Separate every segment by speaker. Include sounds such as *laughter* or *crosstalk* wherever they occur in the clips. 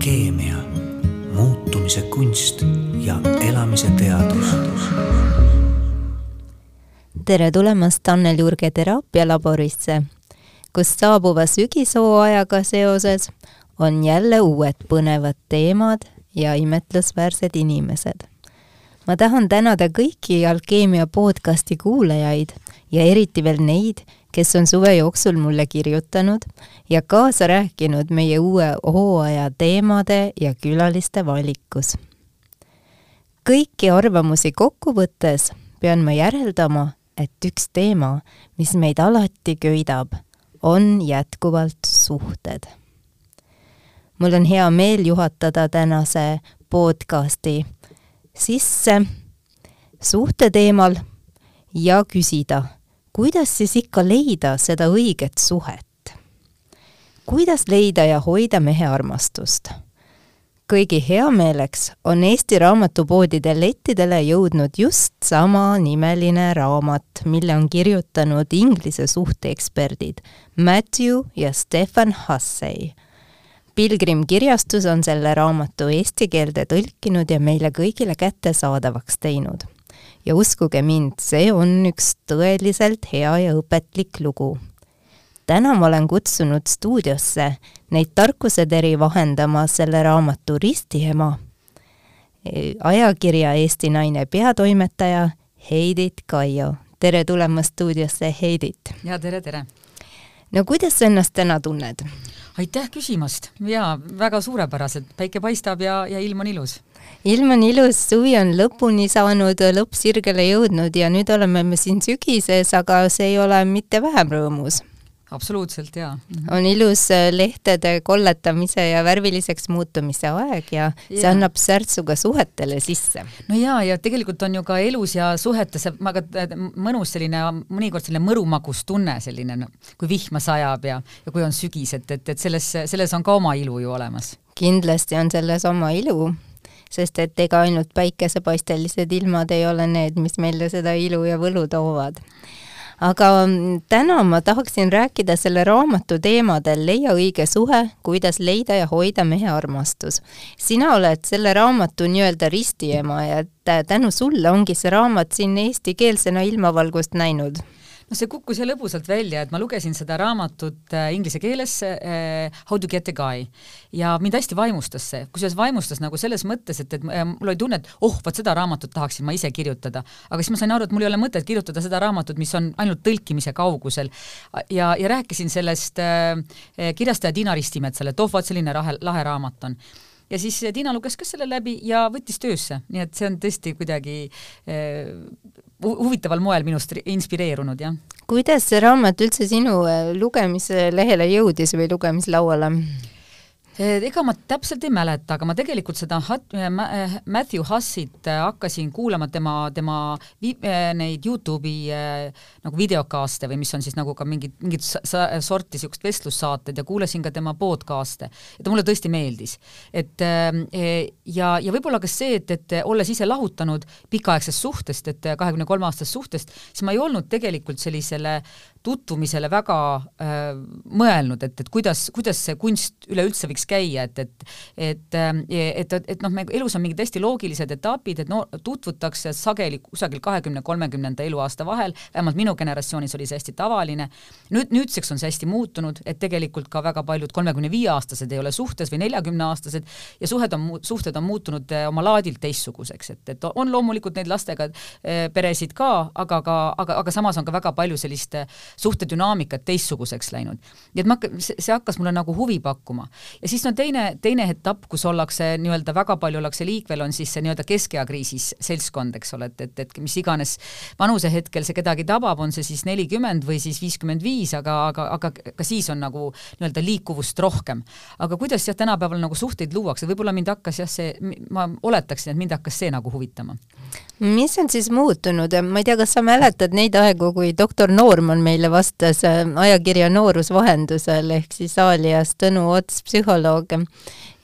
Speaker 1: alkeemia, muutumise kunst ja elamise teadus.
Speaker 2: tere tulemast Annel Jurge teraapialaborisse, kus saabuva sügishooajaga seoses on jälle uued põnevad teemad ja imetlusväärsed inimesed. ma tahan tänada kõiki Alkeemia podcasti kuulajaid ja eriti veel neid, kes on suve jooksul mulle kirjutanud ja kaasa rääkinud meie uue hooaja teemade ja külaliste valikus. kõiki arvamusi kokku võttes pean ma järeldama, et üks teema, mis meid alati köidab, on jätkuvalt suhted. mul on hea meel juhatada tänase podcasti sisse suhte teemal ja küsida kuidas siis ikka leida seda õiget suhet? kuidas leida ja hoida mehe armastust? kõigi heameeleks on Eesti raamatupoodide lettidele jõudnud just samanimeline raamat, mille on kirjutanud Inglise suhteeksperdid Matthew ja Stefan Hussey. Pilgrim kirjastus on selle raamatu eesti keelde tõlkinud ja meile kõigile kättesaadavaks teinud ja uskuge mind, see on üks tõeliselt hea ja õpetlik lugu. täna ma olen kutsunud stuudiosse neid tarkuseteri vahendama selle raamatu ristiema, ajakirja Eesti Naine peatoimetaja Heidit Kaio. tere tulemast stuudiosse, Heidit!
Speaker 3: ja tere, tere!
Speaker 2: no kuidas sa ennast täna tunned?
Speaker 3: aitäh küsimast ja väga suurepäraselt, päike paistab ja, ja ilm on ilus
Speaker 2: ilm on ilus, suvi on lõpuni saanud, lõppsirgele jõudnud ja nüüd oleme me siin sügises, aga see ei ole mitte vähem rõõmus.
Speaker 3: absoluutselt, jaa.
Speaker 2: -hmm. on ilus äh, lehtede kolletamise ja värviliseks muutumise aeg ja, ja. see annab särtsu ka suhetele sisse.
Speaker 3: no jaa, ja tegelikult on ju ka elus ja suhetes väga mõnus selline, mõnikord selline mõrumagus tunne, selline kui vihma sajab ja, ja kui on sügis, et, et, et selles, selles on ka oma ilu ju olemas.
Speaker 2: kindlasti on selles oma ilu sest et ega ainult päikesepaistelised ilmad ei ole need, mis meile seda ilu ja võlu toovad aga mm, täna ma tahaksin rääkida selle raamatu teemadel Leia õige suhe, kuidas leida ja hoida mehe armastus. sina oled selle raamatu nii-öelda ristiema ja tänu sulle ongi see raamat siin eestikeelsena ilmavalgust näinud
Speaker 3: no see kukkus jah lõbusalt välja, et ma lugesin seda raamatut äh, inglise keeles äh, How to get a guy ja mind hästi vaimustas see, kusjuures vaimustas nagu selles mõttes, et, et äh, mul oli tunne, et oh, vot seda raamatut tahaksin ma ise kirjutada. aga siis ma sain aru, et mul ei ole mõtet kirjutada seda raamatut, mis on ainult tõlkimise kaugusel. ja, ja rääkisin sellest äh, kirjastaja Tiina Ristimetsale, et oh, vot selline lahe, lahe raamat on ja siis Tiina luges ka selle läbi ja võttis töösse, nii et see on tõesti kuidagi eh, huvitaval moel minust inspireerunud, jah.
Speaker 2: kuidas see raamat üldse sinu äh, lugemislehele jõudis või lugemislauale?
Speaker 3: Ega ma täpselt ei mäleta, aga ma tegelikult seda Hat-, äh, äh, Matthew Hassit hakkasin kuulama tema, tema vi-, neid Youtube'i nagu videokaaste või mis on siis nagu ka mingid, mingid sorti niisugused vestlussaated ja kuulasin ka tema podcast'e. ja ta mulle tõesti meeldis. et ja, ja võib-olla ka see, et, et olles ise lahutanud pikaaegsest suhtest, et kahekümne kolme aastasest suhtest, siis ma ei olnud tegelikult sellisele tutvumisele väga äh, mõelnud, et, et kuidas, kuidas see kunst üleüldse võiks käia, et, et et, äh, et, et, et noh, me elus on mingid hästi loogilised etapid, et no tutvutakse sageli kusagil kahekümne, kolmekümnenda eluaasta vahel, vähemalt minu generatsioonis oli see hästi tavaline, nüüd, nüüdseks on see hästi muutunud, et tegelikult ka väga paljud kolmekümne viie aastased ei ole suhtes või neljakümne aastased ja suhed on, suhted on muutunud äh, oma laadilt teistsuguseks, et, et on loomulikult neid lastega äh, peresid ka, aga ka, aga, aga samas on ka väga palju sellist suhtedünaamikat teistsuguseks läinud. nii et ma, see hakkas mulle nagu huvi pakkuma. ja siis on teine, teine etapp, kus ollakse nii-öelda väga palju ollakse liikvel, on siis see nii-öelda keskeakriisis seltskond, eks ole, et, et, et mis iganes vanusehetkel see kedagi tabab, on see siis nelikümmend või siis viiskümmend viis, aga, aga, aga ka siis on nagu nii-öelda liikuvust rohkem. aga kuidas jah, tänapäeval nagu suhteid luuakse, võib-olla mind hakkas jah, see, ma oletaksin, et mind hakkas see nagu huvitama.
Speaker 2: mis on siis muutunud, ma ei tea, kas sa mäletad neid aegu, kui doktor Noorman meil meile vastas äh, ajakirja Noorus vahendusel ehk siis Aalias Tõnu Ots, psühholoog.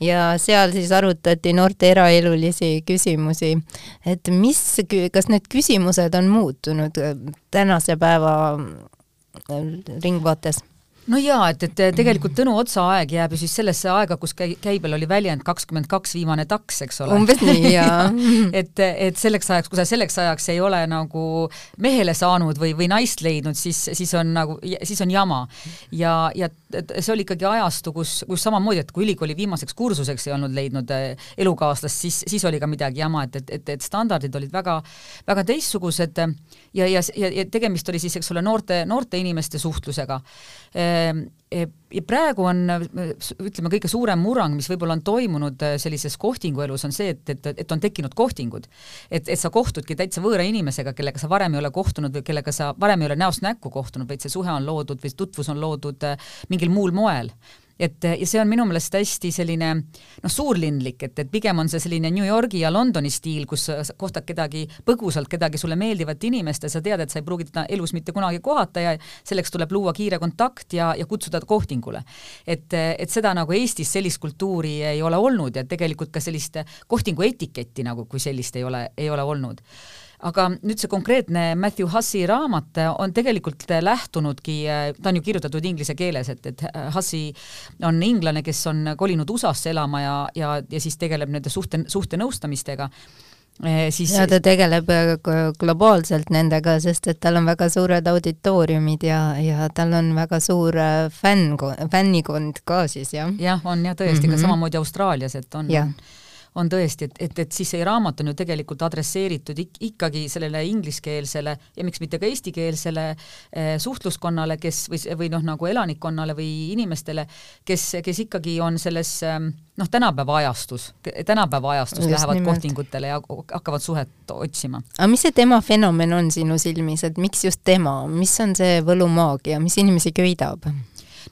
Speaker 2: ja seal siis arutati noorte eraelulisi küsimusi, et mis, kas need küsimused on muutunud äh, tänase päeva äh, ringvaates?
Speaker 3: No jaa, et, et tegelikult Tõnu Otsa aeg jääb ju siis sellesse aega, kus käi-, käibel oli väljend kakskümmend kaks viimane taks, eks ole.
Speaker 2: umbes nii, *laughs* jaa
Speaker 3: et, et selleks ajaks, kui sa selleks ajaks ei ole nagu mehele saanud või, või naist leidnud, siis, siis on nagu, siis on jama. ja, ja see oli ikkagi ajastu, kus, kus samamoodi, et kui ülikooli viimaseks kursuseks ei olnud leidnud eh, elukaaslast, siis, siis oli ka midagi jama, et, et, et, et standardid olid väga, väga teistsugused ja, ja, ja, ja tegemist oli siis, eks ole, noorte, noorte inimeste suhtlusega Ehm, e, ja praegu on ütleme, kõige suurem murrang, mis võib-olla on toimunud äh, sellises kohtinguelus, on see, et, et, et on tekkinud kohtingud. et, et sa kohtudki täitsa võõra inimesega, kellega sa varem ei ole kohtunud või kellega sa varem ei ole näost näkku kohtunud, vaid see suhe on loodud või tutvus on loodud äh, mingil muul moel et ja see on minu meelest hästi selline noh, suurlinlik, et, et pigem on see selline New Yorgi ja Londoni stiil, kus sa kohtad kedagi põgusalt, kedagi sulle meeldivat inimest ja sa tead, et sa ei pruugi teda elus mitte kunagi kohata ja selleks tuleb luua kiire kontakt ja, ja kutsuda ta kohtingule. et, et seda nagu Eestis sellist kultuuri ei ole olnud ja tegelikult ka sellist kohtingu etiketti nagu kui sellist ei ole, ei ole olnud aga nüüd see konkreetne Matthew Hussi raamat on tegelikult lähtunudki, ta on ju kirjutatud inglise keeles, et, et Hussi on inglane, kes on kolinud USA-sse elama ja, ja, ja siis tegeleb nende suhte, suhtenõustamistega
Speaker 2: Eh, siis ja ta tegeleb äh, globaalselt nendega, sest et tal on väga suured auditooriumid ja, ja tal on väga suur äh, fänn, fännikond ka siis, jah?
Speaker 3: jah, on jah, tõesti mm, -hmm. ka mhm. samamoodi Austraalias, et on, on on tõesti, et, et, et siis see raamat on ju tegelikult adresseeritud ik ikkagi sellele ingliskeelsele ja miks mitte ka eestikeelsele eh, suhtluskonnale, kes või, või noh, nagu elanikkonnale või inimestele, kes, kes ikkagi on selles eh, noh, tänapäeva ajastus, tänapäeva ajastus Just lähevad nimelt. kohtingutele ja hakkavad suhet otsima.
Speaker 2: aga mis see tema fenomen on sinu silmis, et miks just tema, mis on see võlumaagia, mis inimesi köidab?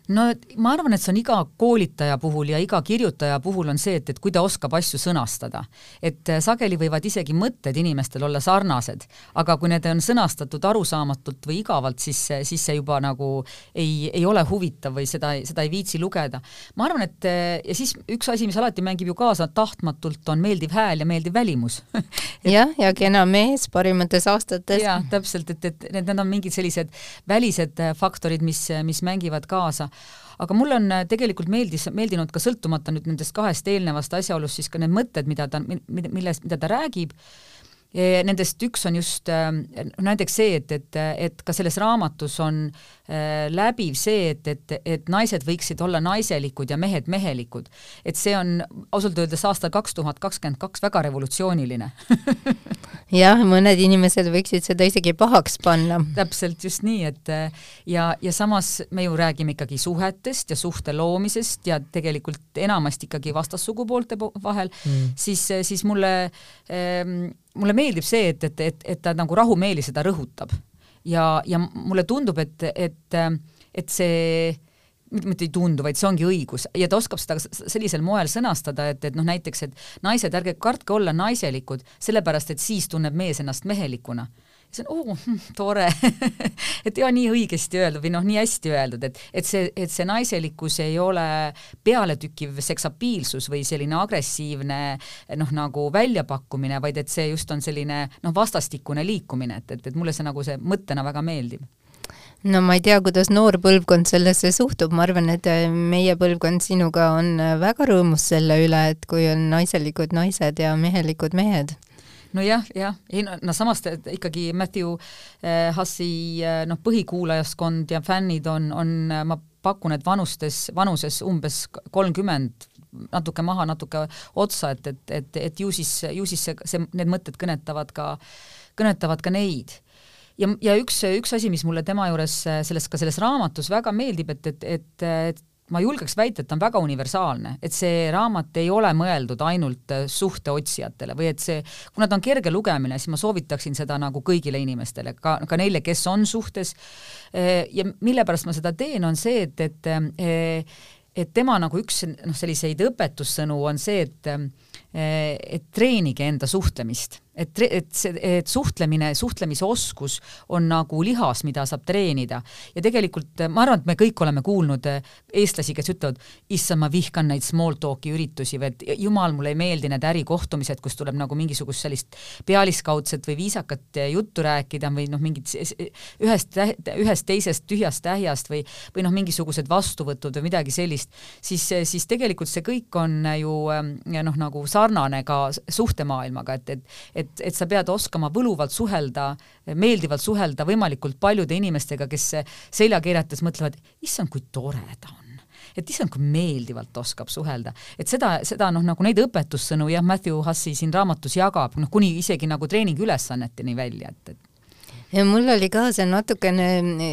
Speaker 3: No ma arvan, et see on iga koolitaja puhul ja iga kirjutaja puhul on see, et, et kui ta oskab asju sõnastada. et äh, sageli võivad isegi mõtted inimestel olla sarnased, aga kui need on sõnastatud arusaamatult või igavalt, siis, siis see juba nagu ei, ei ole huvitav või seda, seda ei viitsi lugeda. ma arvan, et äh, ja siis üks asi, mis alati mängib ju kaasa tahtmatult, on meeldiv hääl ja meeldiv välimus *laughs*
Speaker 2: jah, ja kena mees parimates aastates.
Speaker 3: jah, täpselt, et, et need, need on mingid sellised välised äh, faktorid, mis, mis mängivad kaasa aga mulle on äh, tegelikult meeldis, meeldinud ka sõltumata nüüd nendest kahest eelnevast asjaolust, siis ka need mõtted, mida ta, millest, mida ta räägib, Nendest üks on just äh, näiteks see, et, et, et ka selles raamatus on äh, läbiv see, et, et, et naised võiksid olla naiselikud ja mehed mehelikud. et see on ausalt öeldes aastal kaks tuhat kakskümmend kaks väga revolutsiooniline *laughs*
Speaker 2: jah, mõned inimesed võiksid seda isegi pahaks panna.
Speaker 3: täpselt, just nii, et ja, ja samas me ju räägime ikkagi suhetest ja suhte loomisest ja tegelikult enamasti ikkagi vastassugupoolte vahel mm., siis, siis mulle ähm, mulle meeldib see, et, et, et, et ta nagu rahumeeli seda rõhutab. ja, ja mulle tundub, et, et, et see mitte, mitte ei tundu, vaid see ongi õigus ja ta oskab seda sellisel moel sõnastada, et, et noh, näiteks, et naised, ärge kartke olla naiselikud, sellepärast et siis tunneb mees ennast mehelikuna siis on oo hm, tore. *laughs* Et ja nii õigesti öeldud või noh, nii hästi öeldud, et, et see, et see naiselikkus ei ole pealetükkiv seksapiilsus või selline agressiivne noh, nagu väljapakkumine, vaid et see just on selline noh, vastastikune liikumine, et, et, et mulle see nagu see mõttena väga meeldib.
Speaker 2: No ma ei tea, kuidas noor põlvkond sellesse suhtub, ma arvan, et meie põlvkond sinuga on väga rõõmus selle üle, et kui on naiselikud naised ja mehelikud mehed
Speaker 3: nojah, jah, ei no, no samas ikkagi Matthew äh, Hussi äh, noh, põhikuulajaskond ja fännid on, on, ma pakun, et vanustes, vanuses umbes kolmkümmend, natuke maha, natuke otsa, et, et, et, et ju siis, ju siis see, see, need mõtted kõnetavad ka, kõnetavad ka neid. Ja, ja üks, üks asi, mis mulle tema juures selles, ka selles raamatus väga meeldib, et, et, et, et ma julgeks väita, et ta on väga universaalne, et see raamat ei ole mõeldud ainult äh, suhteotsijatele või et see, kuna ta on kerge lugemine, siis ma soovitaksin seda nagu kõigile inimestele, ka, ka neile, kes on suhtes. Äh, ja mille pärast ma seda teen, on see, et, et äh, et tema nagu üks noh, selliseid õpetussõnu on see, et et treenige enda suhtlemist et, et see, et suhtlemine, suhtlemisoskus on nagu lihas, mida saab treenida. ja tegelikult ma arvan, et me kõik oleme kuulnud eh, eestlasi, kes ütlevad, issand, ma vihkan neid small talk'i üritusi või et jumal, mulle ei meeldi need ärikohtumised, kus tuleb nagu mingisugust sellist pealiskaudset või viisakat juttu rääkida või noh, mingit ühest, ühest teisest tühjast ähjast või, või noh, mingisugused vastuvõtud või midagi sellist, siis, siis tegelikult see kõik on ju noh, nagu sarnane ka suhtemaailmaga, et, et, et et, et sa pead oskama võluvalt suhelda, meeldivalt suhelda võimalikult paljude inimestega, kes selja keerates mõtlevad, issand, kui tore ta on et issand, kui meeldivalt oskab suhelda. et seda, seda noh, nagu neid õpetussõnu jah, Matthew Hussi siin raamatus jagab, noh kuni isegi nagu treeningiülesanneteni välja, et, et
Speaker 2: ja mul oli ka see natukene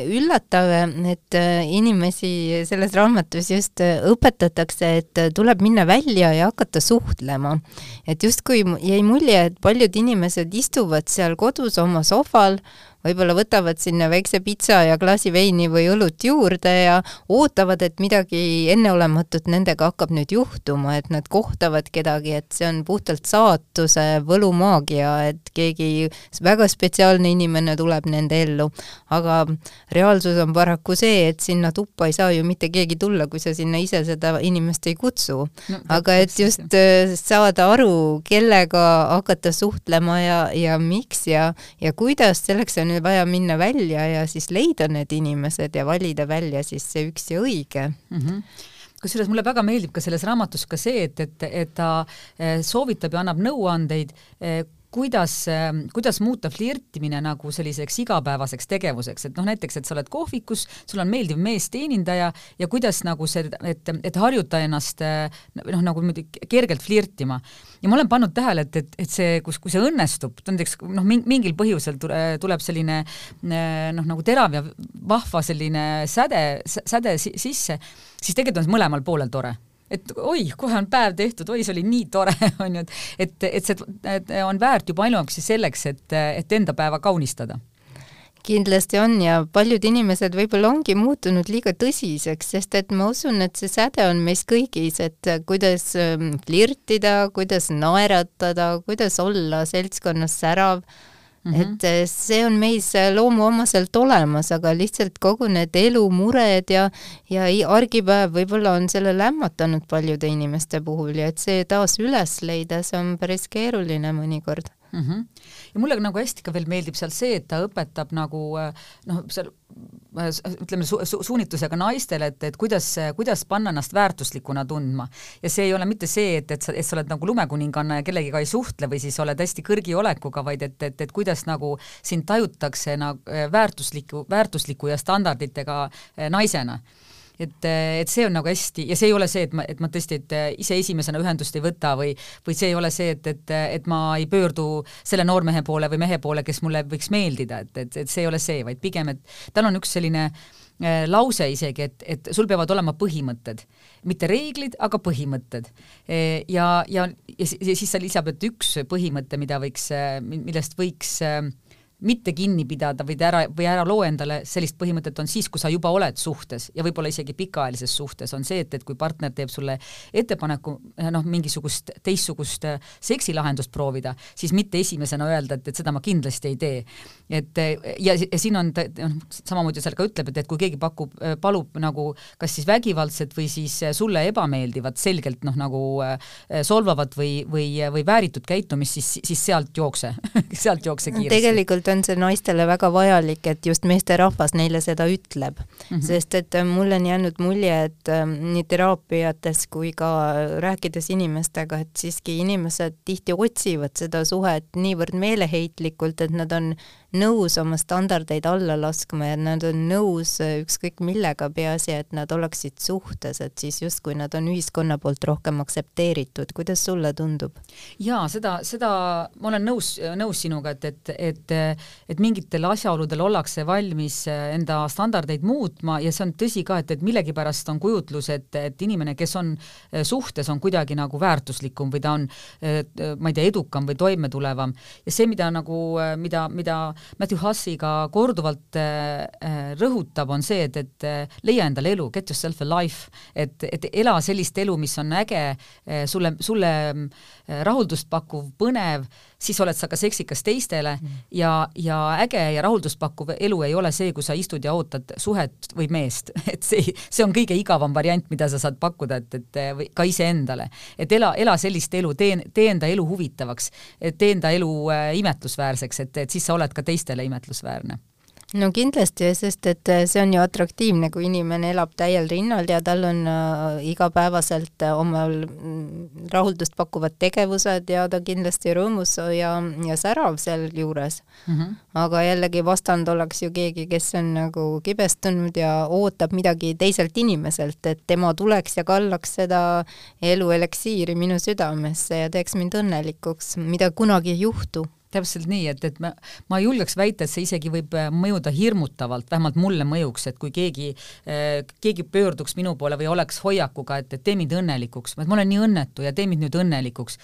Speaker 2: üllatav, et äh, inimesi selles raamatus just äh, õpetatakse, et tuleb minna välja ja hakata suhtlema. et justkui jäi mulje, et paljud inimesed istuvad seal kodus oma sohval, võib-olla võtavad sinna väikse pitsa ja klaasi veini või õlut juurde ja ootavad, et midagi enneolematut nendega hakkab nüüd juhtuma, et nad kohtavad kedagi, et see on puhtalt saatuse võlumaagia, et keegi väga spetsiaalne inimene tuleb nende ellu. aga reaalsus on paraku see, et sinna tuppa ei saa ju mitte keegi tulla, kui sa sinna ise seda inimest ei kutsu no,. aga et just äh, saada aru, kellega hakata suhtlema ja, ja miks ja, ja kuidas, selleks on on vaja minna välja ja siis leida need inimesed ja valida välja siis see üks ja õige mm. -hmm
Speaker 3: kusjuures mulle väga meeldib ka selles raamatus ka see, et, et, et ta eh, soovitab ja annab nõuandeid, eh, kuidas, ähm, kuidas muuta flirtimine nagu selliseks igapäevaseks tegevuseks, et noh, näiteks, et sa oled kohvikus, sul on meeldiv meesteenindaja ja kuidas nagu see, et, et harjuta ennast äh, noh, nagu niimoodi kergelt flirtima. ja ma olen pannud tähele, et, et, et see, kus, kui see õnnestub, näiteks noh, mingil põhjusel tuleb selline äh, noh, nagu terav ja vahva selline säde, säde sisse, siis tegelikult on see mõlemal poolel tore et oi, kohe on päev tehtud, oi, see oli nii tore, *laughs* on ju, et, et, et see on väärt juba ainuüksi selleks, et, et enda päeva kaunistada.
Speaker 2: Kindlasti on ja paljud inimesed võib-olla ongi muutunud liiga tõsiseks, sest et ma usun, et see säde on meis kõigis, et kuidas ähm, flirtida, kuidas naeratada, kuidas olla seltskonnas särav Mm -hmm. et eh, see on meis eh, loomuomaselt olemas, aga lihtsalt kogu need elumured ja, ja argipäev võib-olla on selle lämmatanud paljude inimeste puhul ja et see taas üles leida, see on päris keeruline mõnikord
Speaker 3: mm. -hmm. ja mulle nagu hästi ka veel meeldib seal see, et ta õpetab nagu eh, noh, seal ütleme su, su, suunitlusega naistele, et, et kuidas, kuidas panna ennast väärtuslikuna tundma. ja see ei ole mitte see, et, et sa, et sa oled nagu lumekuninganna ja kellegiga ei suhtle või siis oled hästi kõrgiolekuga, vaid et, et, et kuidas nagu sind tajutakse nagu väärtusliku, väärtusliku ja standarditega naisena et, et see on nagu hästi, ja see ei ole see, et ma, et ma tõesti, et ise esimesena ühendust ei võta või, või see ei ole see, et, et, et ma ei pöördu selle noormehe poole või mehe poole, kes mulle võiks meeldida, et, et, et see ei ole see, vaid pigem, et tal on üks selline äh, lause isegi, et, et sul peavad olema põhimõtted, mitte reeglid, aga põhimõtted. E, ja, ja, ja siis sa lisab, et üks põhimõte, mida võiks, millest võiks äh, mitte kinni pidada või ära, või ära loo endale sellist põhimõtet, on siis, kui sa juba oled suhtes ja võib-olla isegi pikaajalises suhtes, on see, et, et kui partner teeb sulle ettepaneku noh, mingisugust teistsugust äh, seksilahendust proovida, siis mitte esimesena öelda, et, et seda ma kindlasti ei tee. Et ja, ja siin on noh, samamoodi seal ka ütleb, et, et kui keegi pakub, äh, palub nagu kas siis vägivaldset või siis äh, sulle ebameeldivat, selgelt noh, nagu solvavat või, või, või vääritud käitumist, siis, siis sealt jookse *laughs* sealt jookse kiiresti.
Speaker 2: tegelikult on see naistele väga vajalik, et just meesterahvas neile seda ütleb mm. -hmm. sest et mul on jäänud mulje, et nii teraapiates kui ka rääkides inimestega, et siiski inimesed tihti otsivad seda suhet niivõrd meeleheitlikult, et nad on nõus oma standardeid alla laskma ja nad on nõus äh, ükskõik millega, peaasi, et nad oleksid suhtes, et siis justkui nad on ühiskonna poolt rohkem aktsepteeritud. kuidas sulle tundub?
Speaker 3: jaa, seda, seda ma olen nõus, nõus sinuga, et, et, et, et mingitel asjaoludel ollakse valmis äh, enda standardeid muutma ja see on tõsi ka, et, et millegipärast on kujutlus, et, et inimene, kes on äh, suhtes, on kuidagi nagu väärtuslikum või ta on, ma ei tea, edukam või toimetulevam ja see, mida nagu, mida, mida Matthew Hussi ka korduvalt äh, äh, rõhutab, on see, et, et äh, leia endale elu, get yourself a life, et, et ela sellist elu, mis on äge, sulle, sulle rahuldust pakkuv, põnev, siis oled sa ka seksikas teistele mm. ja, ja äge ja rahuldust pakkuv elu ei ole see, kui sa istud ja ootad suhet või meest, *laughs* et see, see on kõige igavam variant, mida sa saad pakkuda, et, et või ka iseendale. et ela, ela sellist elu, tee, tee enda elu huvitavaks, tee enda elu äh, imetlusväärseks, et, et siis sa oled ka teistele imetlusväärne
Speaker 2: no kindlasti, sest et äh, see on ju atraktiivne, kui inimene elab täiel rinnal ja tal on äh, igapäevaselt äh, omal mm, rahuldust pakkuvad tegevused ja ta kindlasti rõõmus ja, ja särav sealjuures mm. -hmm. aga jällegi vastand oleks ju keegi, kes on nagu kibestunud ja ootab midagi teiselt inimeselt, et tema tuleks ja kallaks seda elu eliksiiri minu südamesse ja teeks mind õnnelikuks, mida kunagi ei juhtu
Speaker 3: täpselt nii, et, et ma, ma julgeks väita, et see isegi võib äh, mõjuda hirmutavalt, vähemalt mulle mõjuks, et kui keegi, äh, keegi pöörduks minu poole või oleks hoiakuga, et, et tee mind õnnelikuks, et ma olen nii õnnetu ja tee mind nüüd õnnelikuks.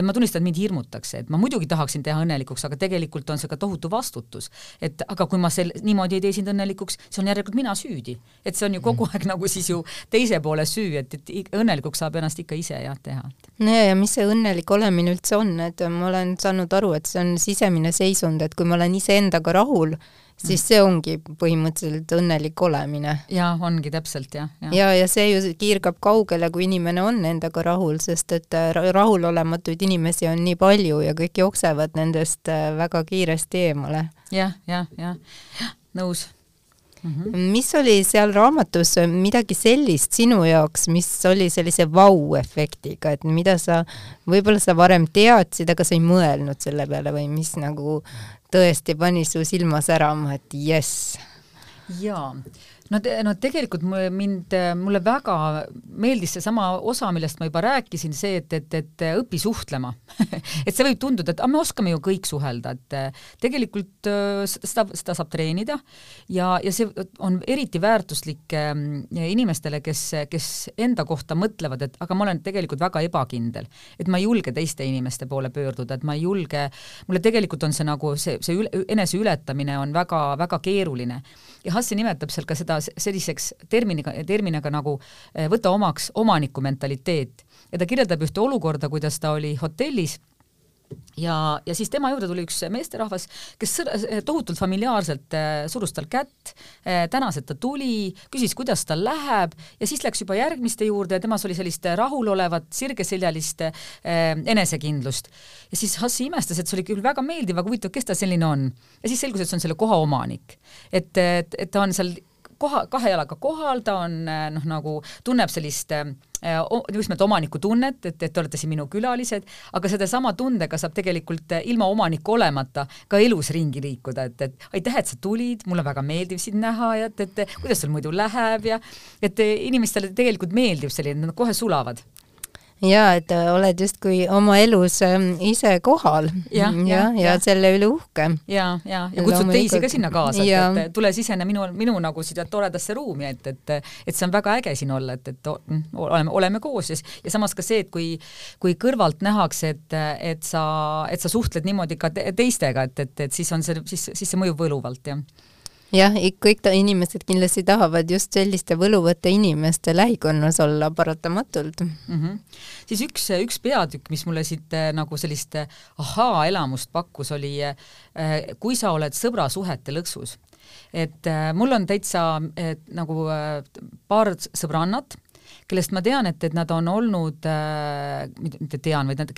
Speaker 3: ma tunnistan, et mind hirmutakse, et ma muidugi tahaksin teha õnnelikuks, aga tegelikult on see ka tohutu vastutus. et aga kui ma sel-, niimoodi ei tee sind õnnelikuks, siis on järelikult mina süüdi. et see on ju kogu aeg nagu siis ju teise poole süü, et, et õnnelikuks saab ennast ikka ise jah teha.
Speaker 2: no ja, ja mis see õnnelik olemine üldse on, et ma olen saanud aru, et see on sisemine seisund, et kui ma olen iseendaga rahul, siis see ongi põhimõtteliselt õnnelik olemine.
Speaker 3: jaa, ongi täpselt, jah.
Speaker 2: ja, ja, ja see ju kiirgab kaugele, kui inimene on endaga rahul, sest et äh, rahulolematuid inimesi on nii palju ja kõik jooksevad nendest äh, väga kiiresti eemale
Speaker 3: ja,. jah, jah, jah, nõus
Speaker 2: Mm -hmm. mis oli seal raamatus midagi sellist sinu jaoks, mis oli sellise vau-efektiga, et mida sa, võib-olla sa varem teadsid, aga sa ei mõelnud selle peale või mis nagu tõesti pani su silma särama, et jess?
Speaker 3: jaa no te, no tegelikult mind, mulle väga meeldis seesama osa, millest ma juba rääkisin, see, et, et, et õpi suhtlema. *laughs* Et see võib tunduda, et aga me oskame ju kõik suhelda, et tegelikult äh, seda, seda saab treenida ja, ja see on eriti väärtuslik ähm, inimestele, kes, kes enda kohta mõtlevad, et aga ma olen tegelikult väga ebakindel, et ma ei julge teiste inimeste poole pöörduda, et ma ei julge, mulle tegelikult on see nagu see, see üle, eneseületamine on väga-väga keeruline. Ja Hassi nimetab seal ka seda selliseks terminiga, terminiga nagu eh, võta omaks omaniku mentaliteet ja ta kirjeldab ühte olukorda, kuidas ta oli hotellis ja, ja siis tema juurde tuli üks meesterahvas, kes tohutult familiaarselt äh, surus tal kätt tänas, et ta tuli, küsis, kuidas tal läheb ja siis läks juba järgmiste juurde ja temas oli sellist rahulolevat, sirgeseljalist äh, enesekindlust. ja siis Hassi imestas, et see oli küll väga meeldiv, aga huvitav, kes ta selline on. ja siis selgus, et see on selle koha omanik. et, et, et ta on seal koha, kahe jalaga kohal, ta on äh, noh, nagu tunneb sellist äh, just nimelt omanikutunnet, et, et te olete siin minu külalised, aga sedasama tundega saab tegelikult ilma omanikku olemata ka elus ringi liikuda, et, et aitäh, et sa tulid, mul on väga meeldiv sind näha ja et, et kuidas sul muidu läheb ja et inimestele tegelikult meeldib selline, nad kohe sulavad
Speaker 2: ja et äh, oled justkui oma elus ähm, ise kohal. Ja, ja, ja, ja selle üle uhke.
Speaker 3: ja, ja, ja kutsud teisi ka sinna kaasa, et, et tule sisene minu, minu nagu siia toredasse ruumi, et, et, et see on väga äge siin olla, et, et oleme, oleme koos. Ja, ja samas ka see, et kui, kui kõrvalt nähakse, et, et sa, et sa suhtled niimoodi ka te, teistega, et, et, et siis on see, siis, siis see mõjub võluvalt, jah
Speaker 2: jah, kõik ta, inimesed kindlasti tahavad just selliste võluvate inimeste lähikonnas olla paratamatult mm.
Speaker 3: -hmm. siis üks, üks peatükk, mis mulle siit äh, nagu sellist äh, ahaa-elamust pakkus, oli äh, kui sa oled sõbrasuhete lõksus. et mul on täitsa et, nagu paar sõbrannat kellest ma tean, et, et nad on olnud äh,, mitte tean, vaid nad,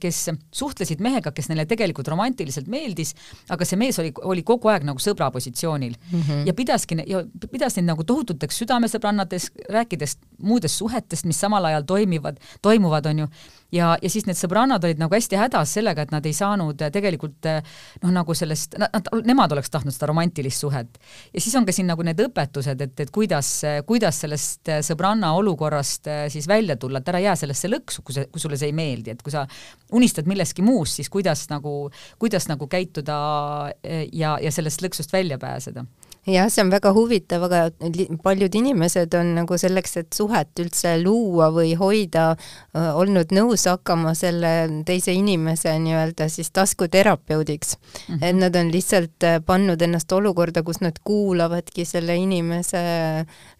Speaker 3: kes suhtlesid mehega, kes neile tegelikult romantiliselt meeldis, aga see mees oli, oli kogu aeg nagu sõbra positsioonil mm -hmm. ja pidaski, ja pidas neid nagu tohututeks südamesõbrannateks, rääkides muudest suhetest, mis samal ajal toimivad, toimuvad, on ju, ja, ja siis need sõbrannad olid nagu hästi hädas sellega, et nad ei saanud tegelikult noh, nagu sellest, nad, nemad oleks tahtnud seda romantilist suhet. ja siis on ka siin nagu need õpetused, et, et kuidas, kuidas sellest sõbranna olukorrast siis välja tulla, et ära jää sellesse lõksu, kui see, kui sulle see ei meeldi, et kui sa unistad millestki muust, siis kuidas nagu, kuidas nagu käituda ja, ja sellest lõksust välja pääseda
Speaker 2: jah, see on väga huvitav, aga paljud inimesed on nagu selleks, et suhet üldse luua või hoida, olnud nõus hakkama selle teise inimese nii-öelda siis taskuterapeudiks mm. -hmm. et nad on lihtsalt pannud ennast olukorda, kus nad kuulavadki selle inimese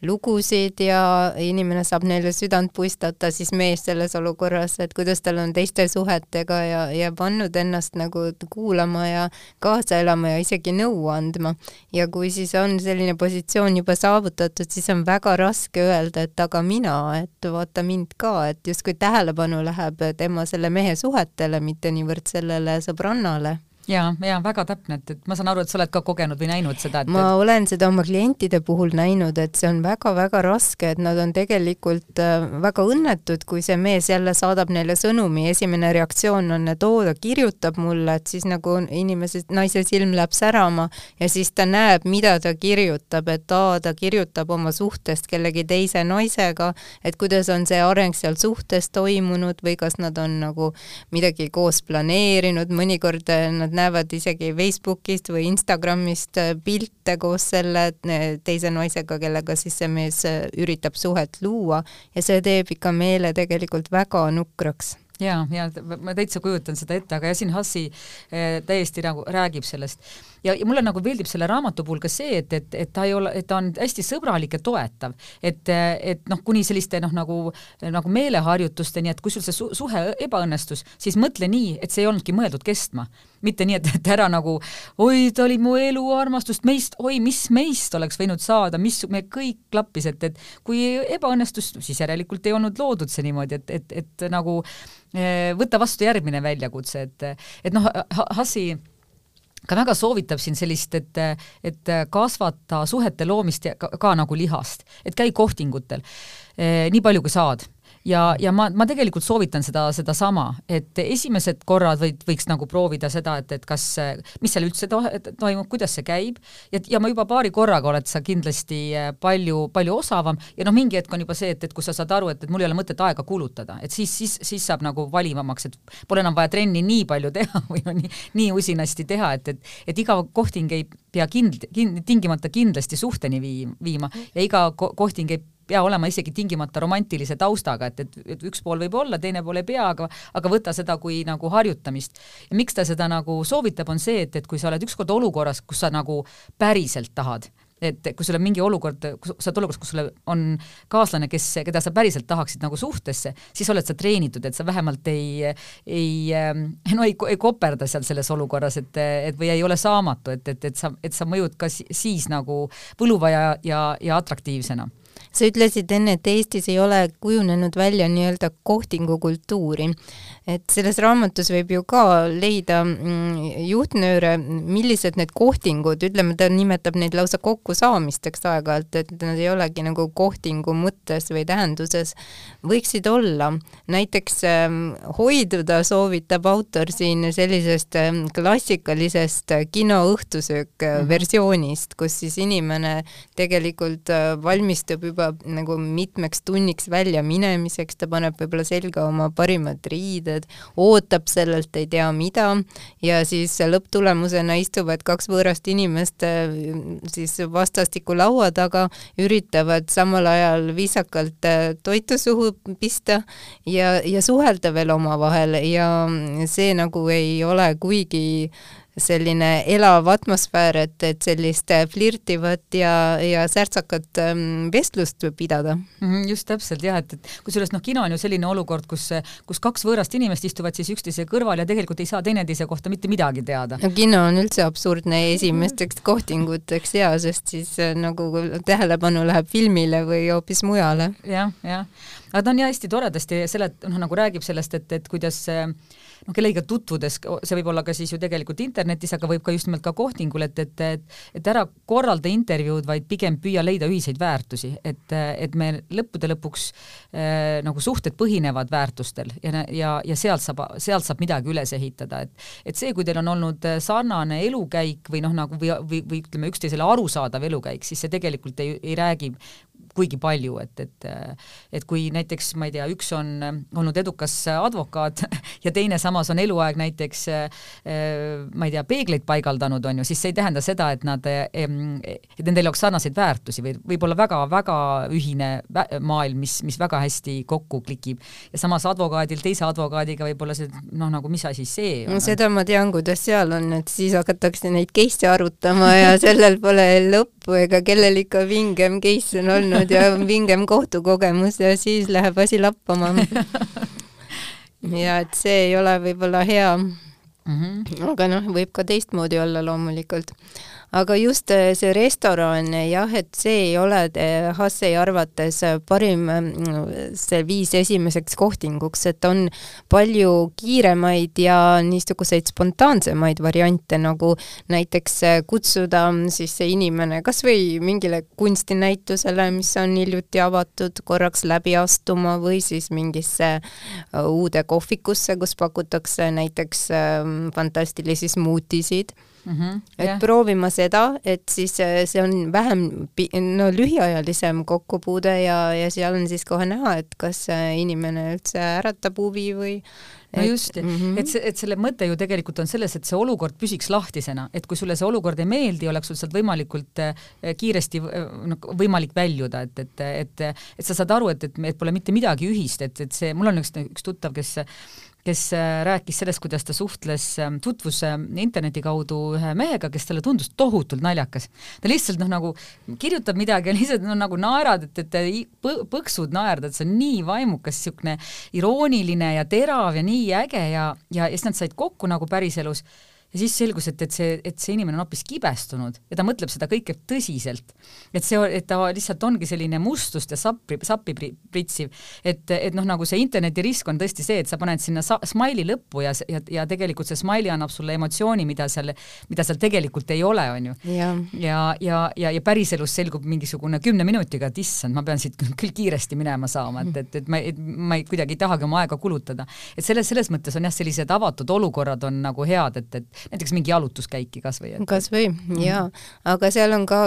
Speaker 2: lugusid ja inimene saab neile südant puistata, siis mees selles olukorras, et kuidas tal on teiste suhetega ja, ja pannud ennast nagu kuulama ja kaasa elama ja isegi nõu andma. ja kui siis on selline positsioon juba saavutatud, siis on väga raske öelda, et aga mina, et vaata mind ka, et justkui tähelepanu läheb tema selle mehe suhetele, mitte niivõrd sellele sõbrannale
Speaker 3: ja, ja väga täpne, et, et ma saan aru, et sa oled ka kogenud või näinud seda, et
Speaker 2: ma olen seda oma klientide puhul näinud, et see on väga-väga raske, et nad on tegelikult äh, väga õnnetud, kui see mees jälle saadab neile sõnumi, esimene reaktsioon on, et oo, ta kirjutab mulle, et siis nagu inimese, naise silm läheb särama ja siis ta näeb, mida ta kirjutab, et aa, ta kirjutab oma suhtest kellegi teise naisega, et kuidas on see areng seal suhtes toimunud või kas nad on nagu midagi koos planeerinud, mõnikord äh, nad näevad isegi Facebookist või Instagramist äh, pilte koos selle äh, teise naisega, kellega siis see mees äh, üritab suhet luua ja see teeb ikka meele tegelikult väga nukraks
Speaker 3: ja, ja ma täitsa kujutan seda ette, aga Yasin Hassi eh, täiesti nagu räägib sellest. ja, ja mulle nagu meeldib selle raamatu puhul ka see, et, et, et ta ei ole, et ta on hästi sõbralik ja toetav. et, et noh, kuni selliste noh, nagu, nagu meeleharjutusteni, et kui sul see su suhe ebaõnnestus, siis mõtle nii, et see ei olnudki mõeldud kestma. Mitte nii, et, et ära nagu oi, ta oli mu elu armastust, meist, oi, mis meist oleks võinud saada, mis, me kõik klappis, et, et kui ebaõnnestus, siis järelikult ei olnud loodud see niimoodi, et, et, et nagu Eh, võtta vastu järgmine väljakutse, et, et noh, Hassi ka väga soovitab siin sellist, et, et kasvata suhete loomist ka, ka nagu lihast, et käi kohtingutel eh, nii palju, kui saad ja, ja ma, ma tegelikult soovitan seda, sedasama, et esimesed korrad võid, võiks nagu proovida seda, et, et kas, mis seal üldse to toimub, kuidas see käib, ja, ja ma juba paari korraga oled sa kindlasti äh, palju, palju osavam. Ja noh, mingi hetk on juba see, et, et kui sa saad aru, et, et mul ei ole mõtet aega kulutada, et siis, siis, siis saab nagu valivamaks, et pole enam vaja trenni nii palju teha *laughs* või no nii, nii usinasti teha, et, et, et iga kohting ei pea kind-, kind, tingimata kindlasti suhteni vii-, viima. Ja iga ko kohting ei pea olema isegi tingimata romantilise taustaga, et, et, et üks pool võib olla, teine pool ei pea, aga aga võta seda kui nagu harjutamist. ja miks ta seda nagu soovitab, on see, et, et kui sa oled ükskord olukorras, kus sa nagu päriselt tahad, et kui sul on mingi olukord, kui sa oled olukorras, kus sul on kaaslane, kes, keda sa päriselt tahaksid nagu suhtesse, siis oled sa treenitud, et sa vähemalt ei, ei no ei, ei koperda seal selles olukorras, et, et või ei ole saamatu, et, et, et sa, et sa mõjud ka siis nagu võluva ja, ja, ja atraktiivsena
Speaker 2: sa ütlesid enne, et Eestis ei ole kujunenud välja nii-öelda kohtingukultuuri et selles raamatus võib ju ka leida mm, juhtnööre, millised need kohtingud, ütleme, ta nimetab neid lausa kokkusaamisteks aeg-ajalt, et nad ei olegi nagu kohtingu mõttes või tähenduses, võiksid olla. näiteks ähm, hoiduda soovitab autor siin sellisest ähm, klassikalisest kinoõhtusöök mm -hmm. versioonist, kus siis inimene tegelikult äh, valmistub juba nagu mitmeks tunniks välja minemiseks, ta paneb võib-olla selga oma parimad riided, inimesed, ootab sellelt ei tea mida ja siis lõpptulemusena istuvad kaks võõrast inimest äh, siis vastastikku laua taga, üritavad samal ajal viisakalt äh, toitu suhu pista ja, ja suhelda veel omavahel ja see nagu ei ole kuigi selline elav atmosfäär, et, et sellist flirtivat ja, ja särtsakat ähm, vestlust pidada.
Speaker 3: -hmm, just täpselt jah, et, et kusjuures noh, kino on ju selline olukord, kus, kus kaks võõrast inimest istuvad siis üksteise kõrval ja tegelikult ei saa teineteise kohta mitte midagi teada.
Speaker 2: no kino on üldse absurdne esimesteks kohtinguteks ja, sest siis äh, nagu tähelepanu läheb filmile või hoopis mujale
Speaker 3: ja,. jah, jah. aga ta on jah hästi toredasti selet-, noh nagu räägib sellest, et, et kuidas äh, noh, kellegiga tutvudes, see võib olla ka siis ju tegelikult internetis, aga võib ka just nimelt ka kohtingul, et, et, et et ära korralda intervjuud, vaid pigem püüa leida ühiseid väärtusi, et, et me lõppude lõpuks äh, nagu suhted põhinevad väärtustel ja, ja, ja sealt saab, sealt saab midagi üles ehitada, et et see, kui teil on olnud sarnane elukäik või noh, nagu või, või, või ütleme, üksteisele arusaadav elukäik, siis see tegelikult ei, ei räägi kuigi palju, et, et et kui näiteks, ma ei tea, üks on olnud edukas advokaat *laughs* ja teine samas on eluaeg näiteks ma ei tea, peegleid paigaldanud, on ju, siis see ei tähenda seda, et nad, et nendel oleks sarnaseid väärtusi või võib-olla väga-väga ühine maailm, mis, mis väga hästi kokku klikib. ja samas advokaadil teise advokaadiga võib-olla see noh, nagu mis asi see
Speaker 2: on? seda ma tean, kuidas seal on, et siis hakatakse neid case'e arutama ja *laughs* sellel pole lõppu ega kellel ikka vingem case on olnud ja vingem kohtukogemus ja siis läheb asi lappama. *laughs* ja et see ei ole võib-olla hea mm. -hmm. aga noh, võib ka teistmoodi olla loomulikult aga just äh, see restoran jah, et see ei ole äh, Hassei arvates parim see viis esimeseks kohtinguks, et on palju kiiremaid ja niisuguseid spontaansemaid variante, nagu näiteks kutsuda siis see inimene kas või mingile kunstinäitusele, mis on hiljuti avatud, korraks läbi astuma või siis mingisse uude kohvikusse, kus pakutakse näiteks fantastilisi smuutisid mm. -hmm, et yeah. proovima seda, et siis äh, see on vähem, no lühiajalisem kokkupuude ja, ja seal on siis kohe näha, et kas inimene üldse äratab huvi või
Speaker 3: no just mm, -hmm. et see, et selle mõte ju tegelikult on selles, et see olukord püsiks lahtisena, et kui sulle see olukord ei meeldi, oleks sul sealt võimalikult äh, kiiresti no, võimalik väljuda, et, et, et, et sa saad aru, et, et, et pole mitte midagi ühist, et, et see, mul on üks, üks tuttav, kes kes äh, rääkis sellest, kuidas ta suhtles, ähm, tutvus ähm, interneti kaudu ühe mehega, kes talle tundus tohutult naljakas. ta lihtsalt noh, nagu kirjutab midagi ja lihtsalt no, nagu naerad, et, et põksud naerdad, see on nii vaimukas, niisugune irooniline ja terav ja nii äge ja, ja, ja siis nad said kokku nagu päriselus ja siis selgus, et, et see, et see inimene on hoopis kibestunud ja ta mõtleb seda kõike tõsiselt. et see, et ta lihtsalt ongi selline mustust ja sappi, sappi pritsiv, et, et noh, nagu see internetirisk on tõesti see, et sa paned sinna smiley lõppu ja, ja, ja tegelikult see smiley annab sulle emotsiooni, mida seal, mida seal tegelikult ei ole, on ju. ja, ja, ja, ja, ja päriselus selgub mingisugune kümne minutiga, et issand, ma pean siit küll kiiresti minema saama, et, et, et ma, et ma ei, kuidagi ei tahagi oma aega kulutada. et selles, selles mõttes on jah, sellised avatud olukorrad on nagu head, et, et näiteks mingi jalutuskäiki kas või?
Speaker 2: kas või mm -hmm. jaa, aga seal on ka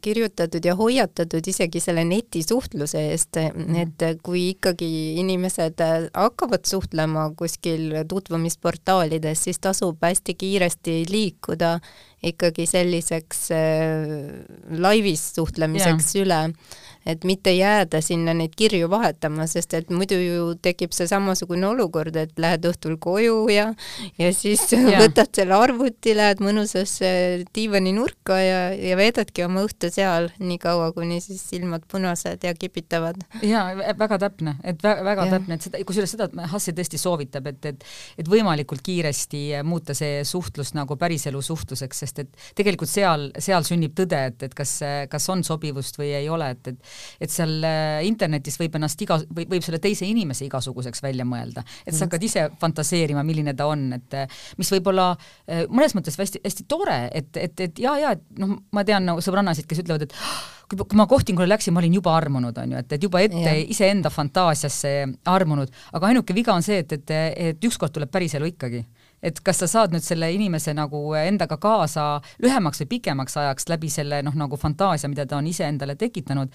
Speaker 2: kirjutatud ja hoiatatud isegi selle netisuhtluse eest -hmm. et kui ikkagi inimesed hakkavad suhtlema kuskil tutvumisportaalides, siis tasub hästi kiiresti liikuda ikkagi selliseks äh, laivis suhtlemiseks yeah. üle et mitte jääda sinna neid kirju vahetama, sest et muidu ju tekib see samasugune olukord, et lähed õhtul koju ja ja siis *laughs* ja. võtad selle arvuti, lähed mõnusasse diivaninurka ja, ja veedadki oma õhtu seal nii kaua, kuni siis silmad punased ja kipitavad.
Speaker 3: jaa, väga täpne, et väga, väga ja. täpne, et seda, kusjuures seda Hassi tõesti soovitab, et, et et võimalikult kiiresti muuta see suhtlus nagu päriselu suhtluseks, sest et tegelikult seal, seal sünnib tõde, et, et kas, kas on sobivust või ei ole, et, et et seal äh, internetis võib ennast iga, või võib selle teise inimese igasuguseks välja mõelda, et sa hakkad ise fantaseerima, milline ta on, et äh, mis võib olla äh, mõnes mõttes hästi, hästi tore, et, et, et ja, ja et noh, ma tean nagu sõbrannasid, kes ütlevad, et kui, kui ma kohtingule läksin, ma olin juba armunud, on ju, et, et juba ette iseenda fantaasiasse armunud, aga ainuke viga on see, et, et, et ükskord tuleb päriselu ikkagi. et kas sa saad nüüd selle inimese nagu endaga kaasa lühemaks või pikemaks ajaks läbi selle noh, nagu fantaasia, mida ta on iseendale tekitanud,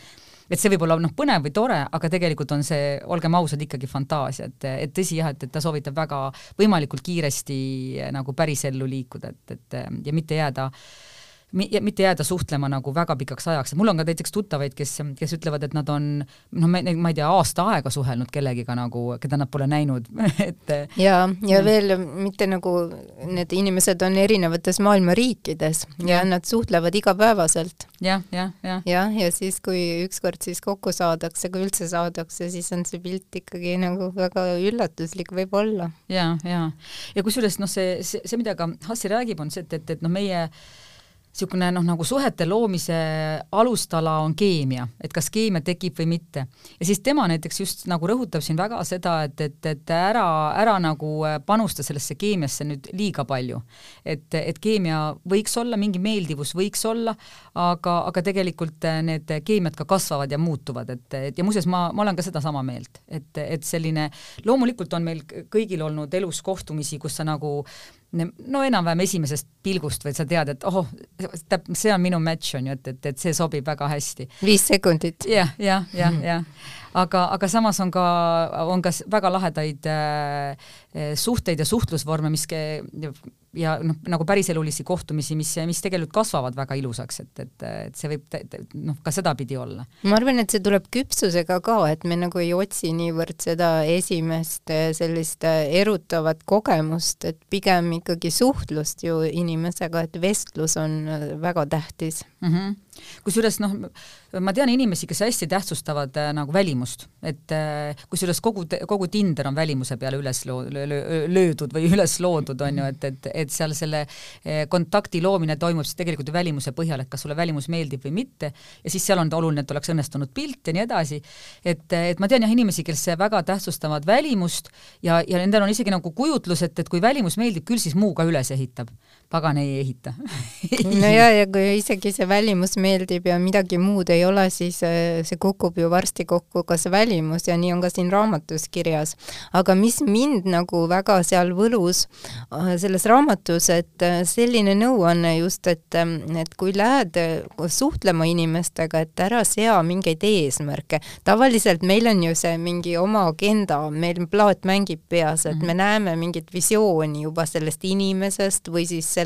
Speaker 3: et see võib olla noh, põnev või tore, aga tegelikult on see, olgem ausad, ikkagi fantaasia, et, et tõsi jah, et, et ta soovitab väga võimalikult kiiresti nagu pärisellu liikuda, et, et ja mitte jääda äh, mitte jääda suhtlema nagu väga pikaks ajaks, mul on ka näiteks tuttavaid, kes, kes ütlevad, et nad on noh, ma ei tea, aasta aega suhelnud kellegiga nagu, keda nad pole näinud *laughs* et
Speaker 2: ja, ja mm. veel mitte nagu need inimesed on erinevates maailma riikides ja, ja nad suhtlevad igapäevaselt
Speaker 3: ja,. jah, jah, jah.
Speaker 2: jah, ja siis, kui ükskord siis kokku saadakse, kui üldse saadakse, siis on see pilt ikkagi nagu väga üllatuslik võib-olla.
Speaker 3: ja, ja, ja kusjuures noh, see, see, see, mida ka Hassi räägib, on see, et, et, et noh, meie niisugune noh, nagu suhete loomise alustala on keemia, et kas keemia tekib või mitte. ja siis tema näiteks just nagu rõhutab siin väga seda, et, et, et ära, ära nagu panusta sellesse keemiasse nüüd liiga palju. et, et keemia võiks olla, mingi meeldivus võiks olla, aga, aga tegelikult need keemiad ka kasvavad ja muutuvad, et, et ja muuseas, ma, ma olen ka sedasama meelt, et, et selline, loomulikult on meil kõigil olnud elus kohtumisi, kus sa nagu no enam-vähem esimesest pilgust, vaid sa tead, et oh, täp-, see on minu match, on ju, et, et, et see sobib väga hästi.
Speaker 2: viis sekundit.
Speaker 3: jah, jah, jah, jah. aga, aga samas on ka, on ka väga lahedaid äh, suhteid ja suhtlusvorme, mis ja noh, nagu päriselulisi kohtumisi, mis, mis tegelikult kasvavad väga ilusaks, et, et, et see võib noh, ka sedapidi olla.
Speaker 2: ma arvan, et see tuleb küpsusega ka, et me nagu ei otsi niivõrd seda esimest eh, sellist eh, erutavat kogemust, et pigem ikkagi suhtlust ju inimesega, et vestlus on eh, väga tähtis
Speaker 3: mm. -hmm kusjuures noh, ma tean inimesi, kes hästi tähtsustavad äh, nagu välimust, et äh, kusjuures kogu, kogu Tinder on välimuse peale üles loo-, löödud või *laughs* üles loodud, on ju, et, et, et seal selle äh, kontakti loomine toimub siis tegelikult ju välimuse põhjal, et kas sulle välimus meeldib või mitte, ja siis seal on oluline, et oleks õnnestunud pilt ja nii edasi, et, et ma tean jah inimesi, kes väga tähtsustavad välimust ja, ja nendel on isegi nagu kujutlus, et, et kui välimus meeldib, küll siis muu ka üles ehitab. Pagan ei ehita *laughs*
Speaker 2: no ja, ja kui isegi see välimus meeldib ja midagi muud ei ole, siis äh, see kukub ju varsti kokku ka see välimus ja nii on ka siin raamatus kirjas. aga mis mind nagu väga seal võlus äh, selles raamatus, et äh, selline nõuanne just, et, ähm, et kui lähed suhtlema inimestega, et ära sea mingeid eesmärke. tavaliselt meil on ju see mingi oma agenda, meil plaat mängib peas, et me mhm. näeme mingit visiooni juba sellest inimesest või siis sellest,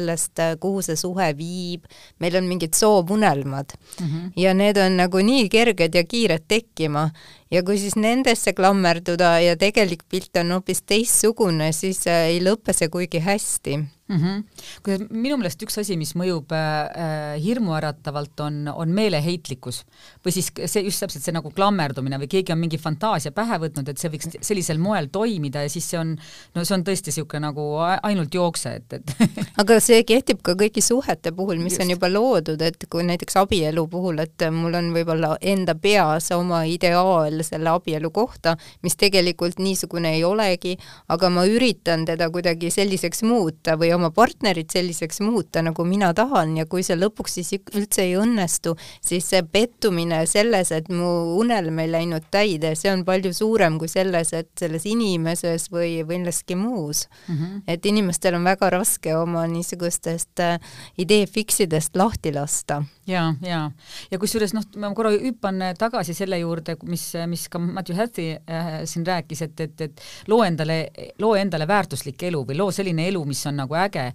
Speaker 2: kuhu see suhe viib, meil on mingid soovunelmad, mm. -hmm. ja need on nagu nii kerged ja kiired tekkima ja kui siis nendesse klammerduda ja tegelik pilt on hoopis teistsugune, siis äh, ei lõpe see kuigi hästi
Speaker 3: mm. -hmm. kui minu meelest üks asi, mis mõjub äh, hirmuäratavalt, on, on meeleheitlikkus või siis see just täpselt see nagu klammerdumine või keegi on mingi fantaasia pähe võtnud, et see võiks sellisel moel toimida ja siis see on, no see on tõesti niisugune nagu ainult jookse, et, et *laughs*
Speaker 2: aga see kehtib ka kõigi suhete puhul, mis just. on juba loodud, et kui näiteks abielu puhul, et mul on võib-olla enda peas oma ideaal mõelda selle abielu kohta, mis tegelikult niisugune ei olegi, aga ma üritan teda kuidagi selliseks muuta või oma partnerit selliseks muuta, nagu mina tahan ja kui see lõpuks siis üldse ei õnnestu, siis see pettumine selles, et mu unelm ei läinud täide, see on palju suurem kui selles, et selles inimeses või, või milleski muus mm. -hmm. et inimestel on väga raske oma niisugustest äh, idee fiksidest lahti lasta.
Speaker 3: ja, ja, ja kusjuures noh, ma korra hüppan tagasi selle juurde, mis mis ka Matthew Hathy äh, siin rääkis, et, et, et loo endale, loo endale väärtuslik elu või loo selline elu, mis on nagu äge,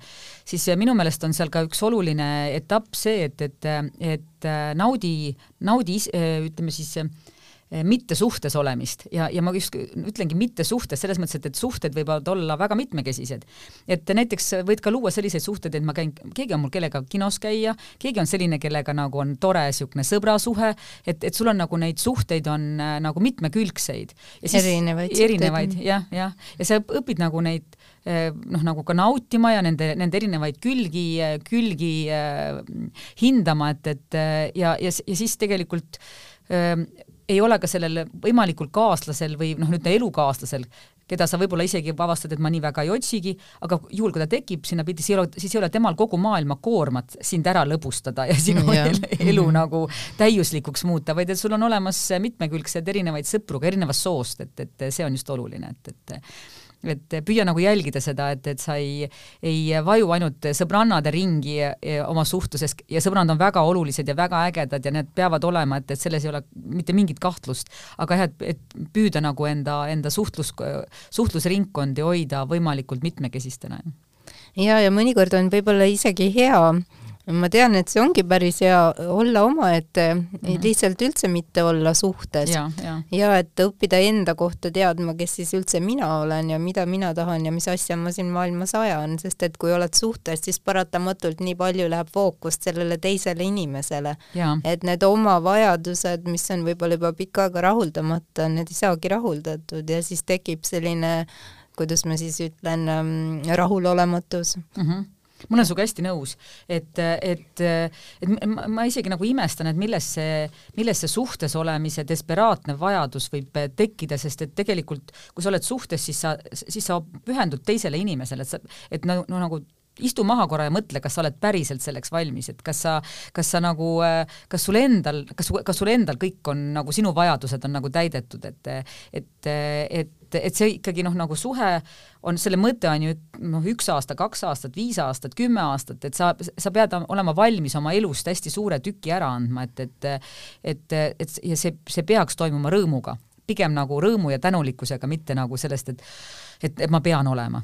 Speaker 3: siis minu meelest on seal ka üks oluline etapp see, et, et, et äh, naudi, naudi, ütleme siis äh, mitte suhtes olemist ja, ja ma just ütlengi mitte suhtes, selles mõttes, et, et suhted võivad olla väga mitmekesised. et näiteks võid ka luua selliseid suhteid, et ma käin, keegi on mul kellega kinos käia, keegi on selline, kellega nagu on tore niisugune sõbrasuhe, et, et sul on nagu neid suhteid on äh, nagu mitmekülgseid.
Speaker 2: erinevaid
Speaker 3: erinevaid, jah, jah, ja sa õpid nagu neid äh, noh, nagu ka nautima ja nende, nende erinevaid külgi, külgi äh, hindama, et, et ja, ja, ja siis tegelikult äh, ei ole ka sellel võimalikul kaaslasel või noh, nüüd elukaaslasel, keda sa võib-olla isegi avastad, et ma nii väga ei otsigi, aga juhul, kui ta tekib sinna pilti, siis ei ole, siis ei ole temal kogu maailma koormat sind ära lõbustada ja sinu ja. elu mm. nagu täiuslikuks muuta, vaid et sul on olemas mitmekülgsed erinevaid sõpru ka erinevast soost, et, et see on just oluline, et, et et püüa nagu jälgida seda, et, et sa ei, ei vaju ainult sõbrannade ringi oma suhtluses ja sõbrannad on väga olulised ja väga ägedad ja need peavad olema, et, et selles ei ole mitte mingit kahtlust. aga jah, et, et püüda nagu enda, enda suhtlus, suhtlusringkondi hoida võimalikult mitmekesistena.
Speaker 2: ja, ja mõnikord on võib-olla isegi hea ma tean, et see ongi päris hea olla omaette mm, -hmm. lihtsalt üldse mitte olla suhtes.
Speaker 3: ja, ja.
Speaker 2: ja et õppida enda kohta teadma, kes siis üldse mina olen ja mida mina tahan ja mis asja ma siin maailmas ajan, sest et kui oled suhtes, siis paratamatult nii palju läheb fookust sellele teisele inimesele. et need oma vajadused, mis on võib-olla juba pikka aega rahuldamata, need ei saagi rahuldatud ja siis tekib selline kuidas ma siis ütlen, ähm, rahulolematus mm.
Speaker 3: -hmm ma olen sinuga hästi nõus, et, et, et ma, ma isegi nagu imestan, et milles see, milles see suhtes olemise desperaatne vajadus võib tekkida, sest et tegelikult kui sa oled suhtes, siis sa, siis sa pühendud teisele inimesele, et sa, et no, no nagu istu maha korra ja mõtle, kas sa oled päriselt selleks valmis, et kas sa, kas sa nagu, kas sul endal, kas, kas sul endal kõik on nagu sinu vajadused on nagu täidetud, et et, et, et see ikkagi noh, nagu suhe on, selle mõte on ju noh, üks aasta, kaks aastat, viis aastat, kümme aastat, et sa, sa pead olema valmis oma elust hästi suure tüki ära andma, et, et et, et ja see, see peaks toimuma rõõmuga, pigem nagu rõõmu ja tänulikkusega, mitte nagu sellest, et et, et ma pean olema.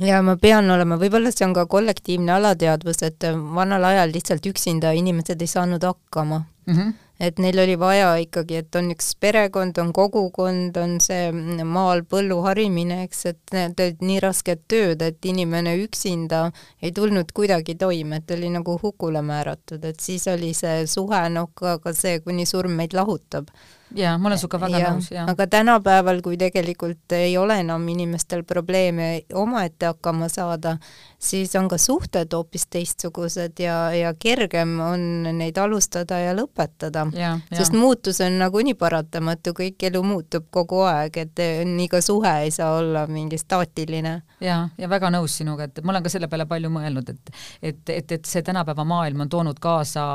Speaker 2: Ja ma pean olema, võib-olla see on ka kollektiivne alateadvus, et vanal ajal lihtsalt üksinda inimesed ei saanud hakkama mm. -hmm. et neil oli vaja ikkagi, et on üks perekond, on kogukond, on see maal põllu harimine, eks, et need olid nii rasked tööd, et inimene üksinda ei tulnud kuidagi toime, et oli nagu hukule määratud, et siis oli see suhe, noh, ka, ka see, kuni surm meid lahutab
Speaker 3: jaa, ma olen sinuga väga ja, nõus, jah.
Speaker 2: aga tänapäeval, kui tegelikult ei ole enam inimestel probleeme omaette hakkama saada, siis on ka suhted hoopis teistsugused ja, ja kergem on neid alustada ja lõpetada. sest muutus on nagunii paratamatu, kõik elu muutub kogu aeg, et nii ka suhe ei saa olla mingi staatiline.
Speaker 3: jaa, ja väga nõus sinuga, et ma olen ka selle peale palju mõelnud, et et, et, et see tänapäeva maailm on toonud kaasa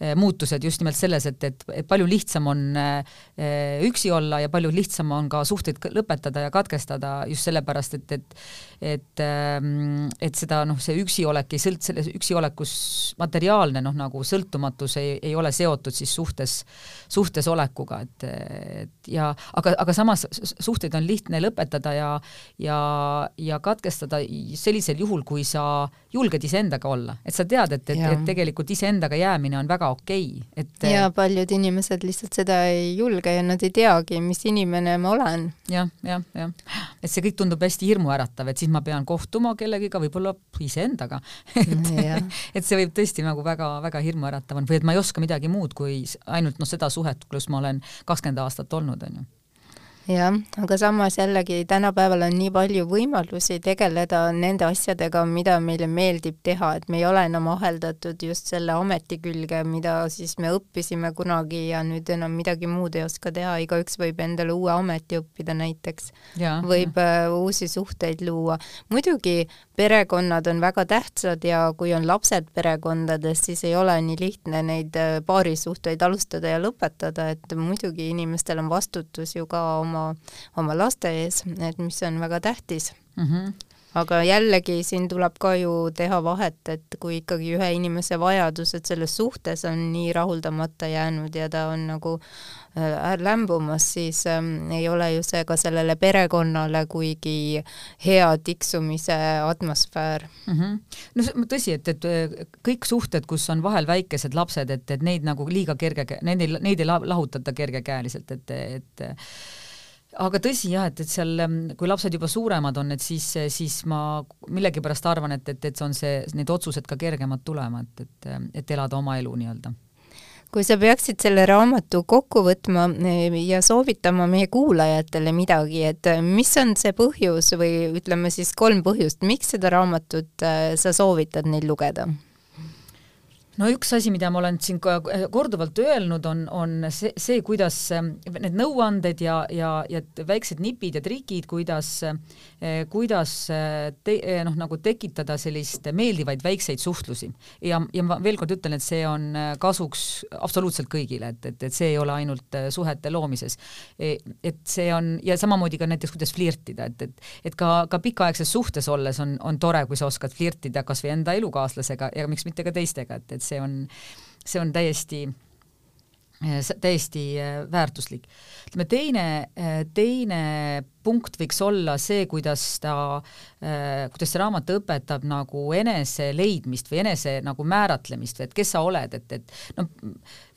Speaker 3: eh, muutused just nimelt selles, et, et, et palju lihtsam on eh, Eh, üksi olla ja palju lihtsam on ka suhteid lõpetada ja katkestada just sellepärast, et, et et ehm, et seda noh, see üksiolek ei sõlt-, selles üksiolekus materiaalne noh, nagu sõltumatus ei, ei ole seotud siis suhtes, suhtes olekuga, et, et ja aga, aga samas suhteid on lihtne lõpetada ja ja, ja katkestada sellisel juhul, kui sa julged iseendaga olla, et sa tead, et, et, et tegelikult iseendaga jäämine on väga okei okay,, et
Speaker 2: ja paljud inimesed lihtsalt seda ei julge ja nad ei teagi, mis inimene ma olen
Speaker 3: ja,. jah, jah, jah. et see kõik tundub hästi hirmuäratav, et siis ma pean kohtuma kellegiga, võib-olla iseendaga. *laughs* Et, et see võib tõesti nagu väga-väga hirmuäratav on või et ma ei oska midagi muud kui ainult noh, seda suhet, kus ma olen kakskümmend aastat olnud, on ju
Speaker 2: jah, aga samas jällegi tänapäeval on nii palju võimalusi tegeleda nende asjadega, mida meile meeldib teha, et me ei ole enam aheldatud just selle ameti külge, mida siis me õppisime kunagi ja nüüd enam midagi muud ei oska teha, igaüks võib endale uue ameti õppida näiteks, võib ja. Uh, uusi suhteid luua. muidugi perekonnad on väga tähtsad ja kui on lapsed perekondades, siis ei ole nii lihtne neid uh, paarisuhteid alustada ja lõpetada, et muidugi inimestel on vastutus ju ka oma oma, oma laste ees, et mis on väga tähtis mm. -hmm aga jällegi siin tuleb ka ju teha vahet, et kui ikkagi ühe inimese vajadused selles suhtes on nii rahuldamata jäänud ja ta on nagu äh, lämbumas, siis ähm, ei ole ju see ka sellele perekonnale kuigi hea tiksumise atmosfäär mm.
Speaker 3: -hmm. no tõsi, et, et kõik suhted, kus on vahel väikesed lapsed, et, et neid nagu liiga kerge, neid ei, neid ei lahutata kergekäeliselt, et, et aga tõsi jah, et, et seal, kui lapsed juba suuremad on, et siis, siis ma millegipärast arvan, et, et, et see on see, need otsused ka kergemad tulema, et, et, et elada oma elu nii-öelda
Speaker 2: kui sa peaksid selle raamatu kokku võtma eh, ja soovitama meie kuulajatele midagi, et mis on see põhjus või ütleme siis kolm põhjust, miks seda raamatut eh, sa soovitad neil lugeda?
Speaker 3: No üks asi, mida ma olen siin korduvalt öelnud, on, on see, see, kuidas ähm, need nõuanded ja, ja, ja väiksed nipid ja trikid, kuidas, äh, kuidas äh, te, äh, noh, nagu tekitada sellist meeldivaid väikseid suhtlusi. ja, ja ma veel kord ütlen, et see on kasuks absoluutselt kõigile, et, et, et see ei ole ainult suhete loomises. E, et see on, ja samamoodi ka näiteks, kuidas flirtida, et, et, et ka, ka pikaaegses suhtes olles on, on tore, kui sa oskad flirtida kas või enda elukaaslasega ja miks mitte ka teistega, et, et see on, see on täiesti täiesti äh, väärtuslik. ütleme teine, äh, teine punkt võiks olla see, kuidas ta, äh, kuidas see raamat õpetab nagu enese leidmist või enese nagu määratlemist või et kes sa oled, et, et noh,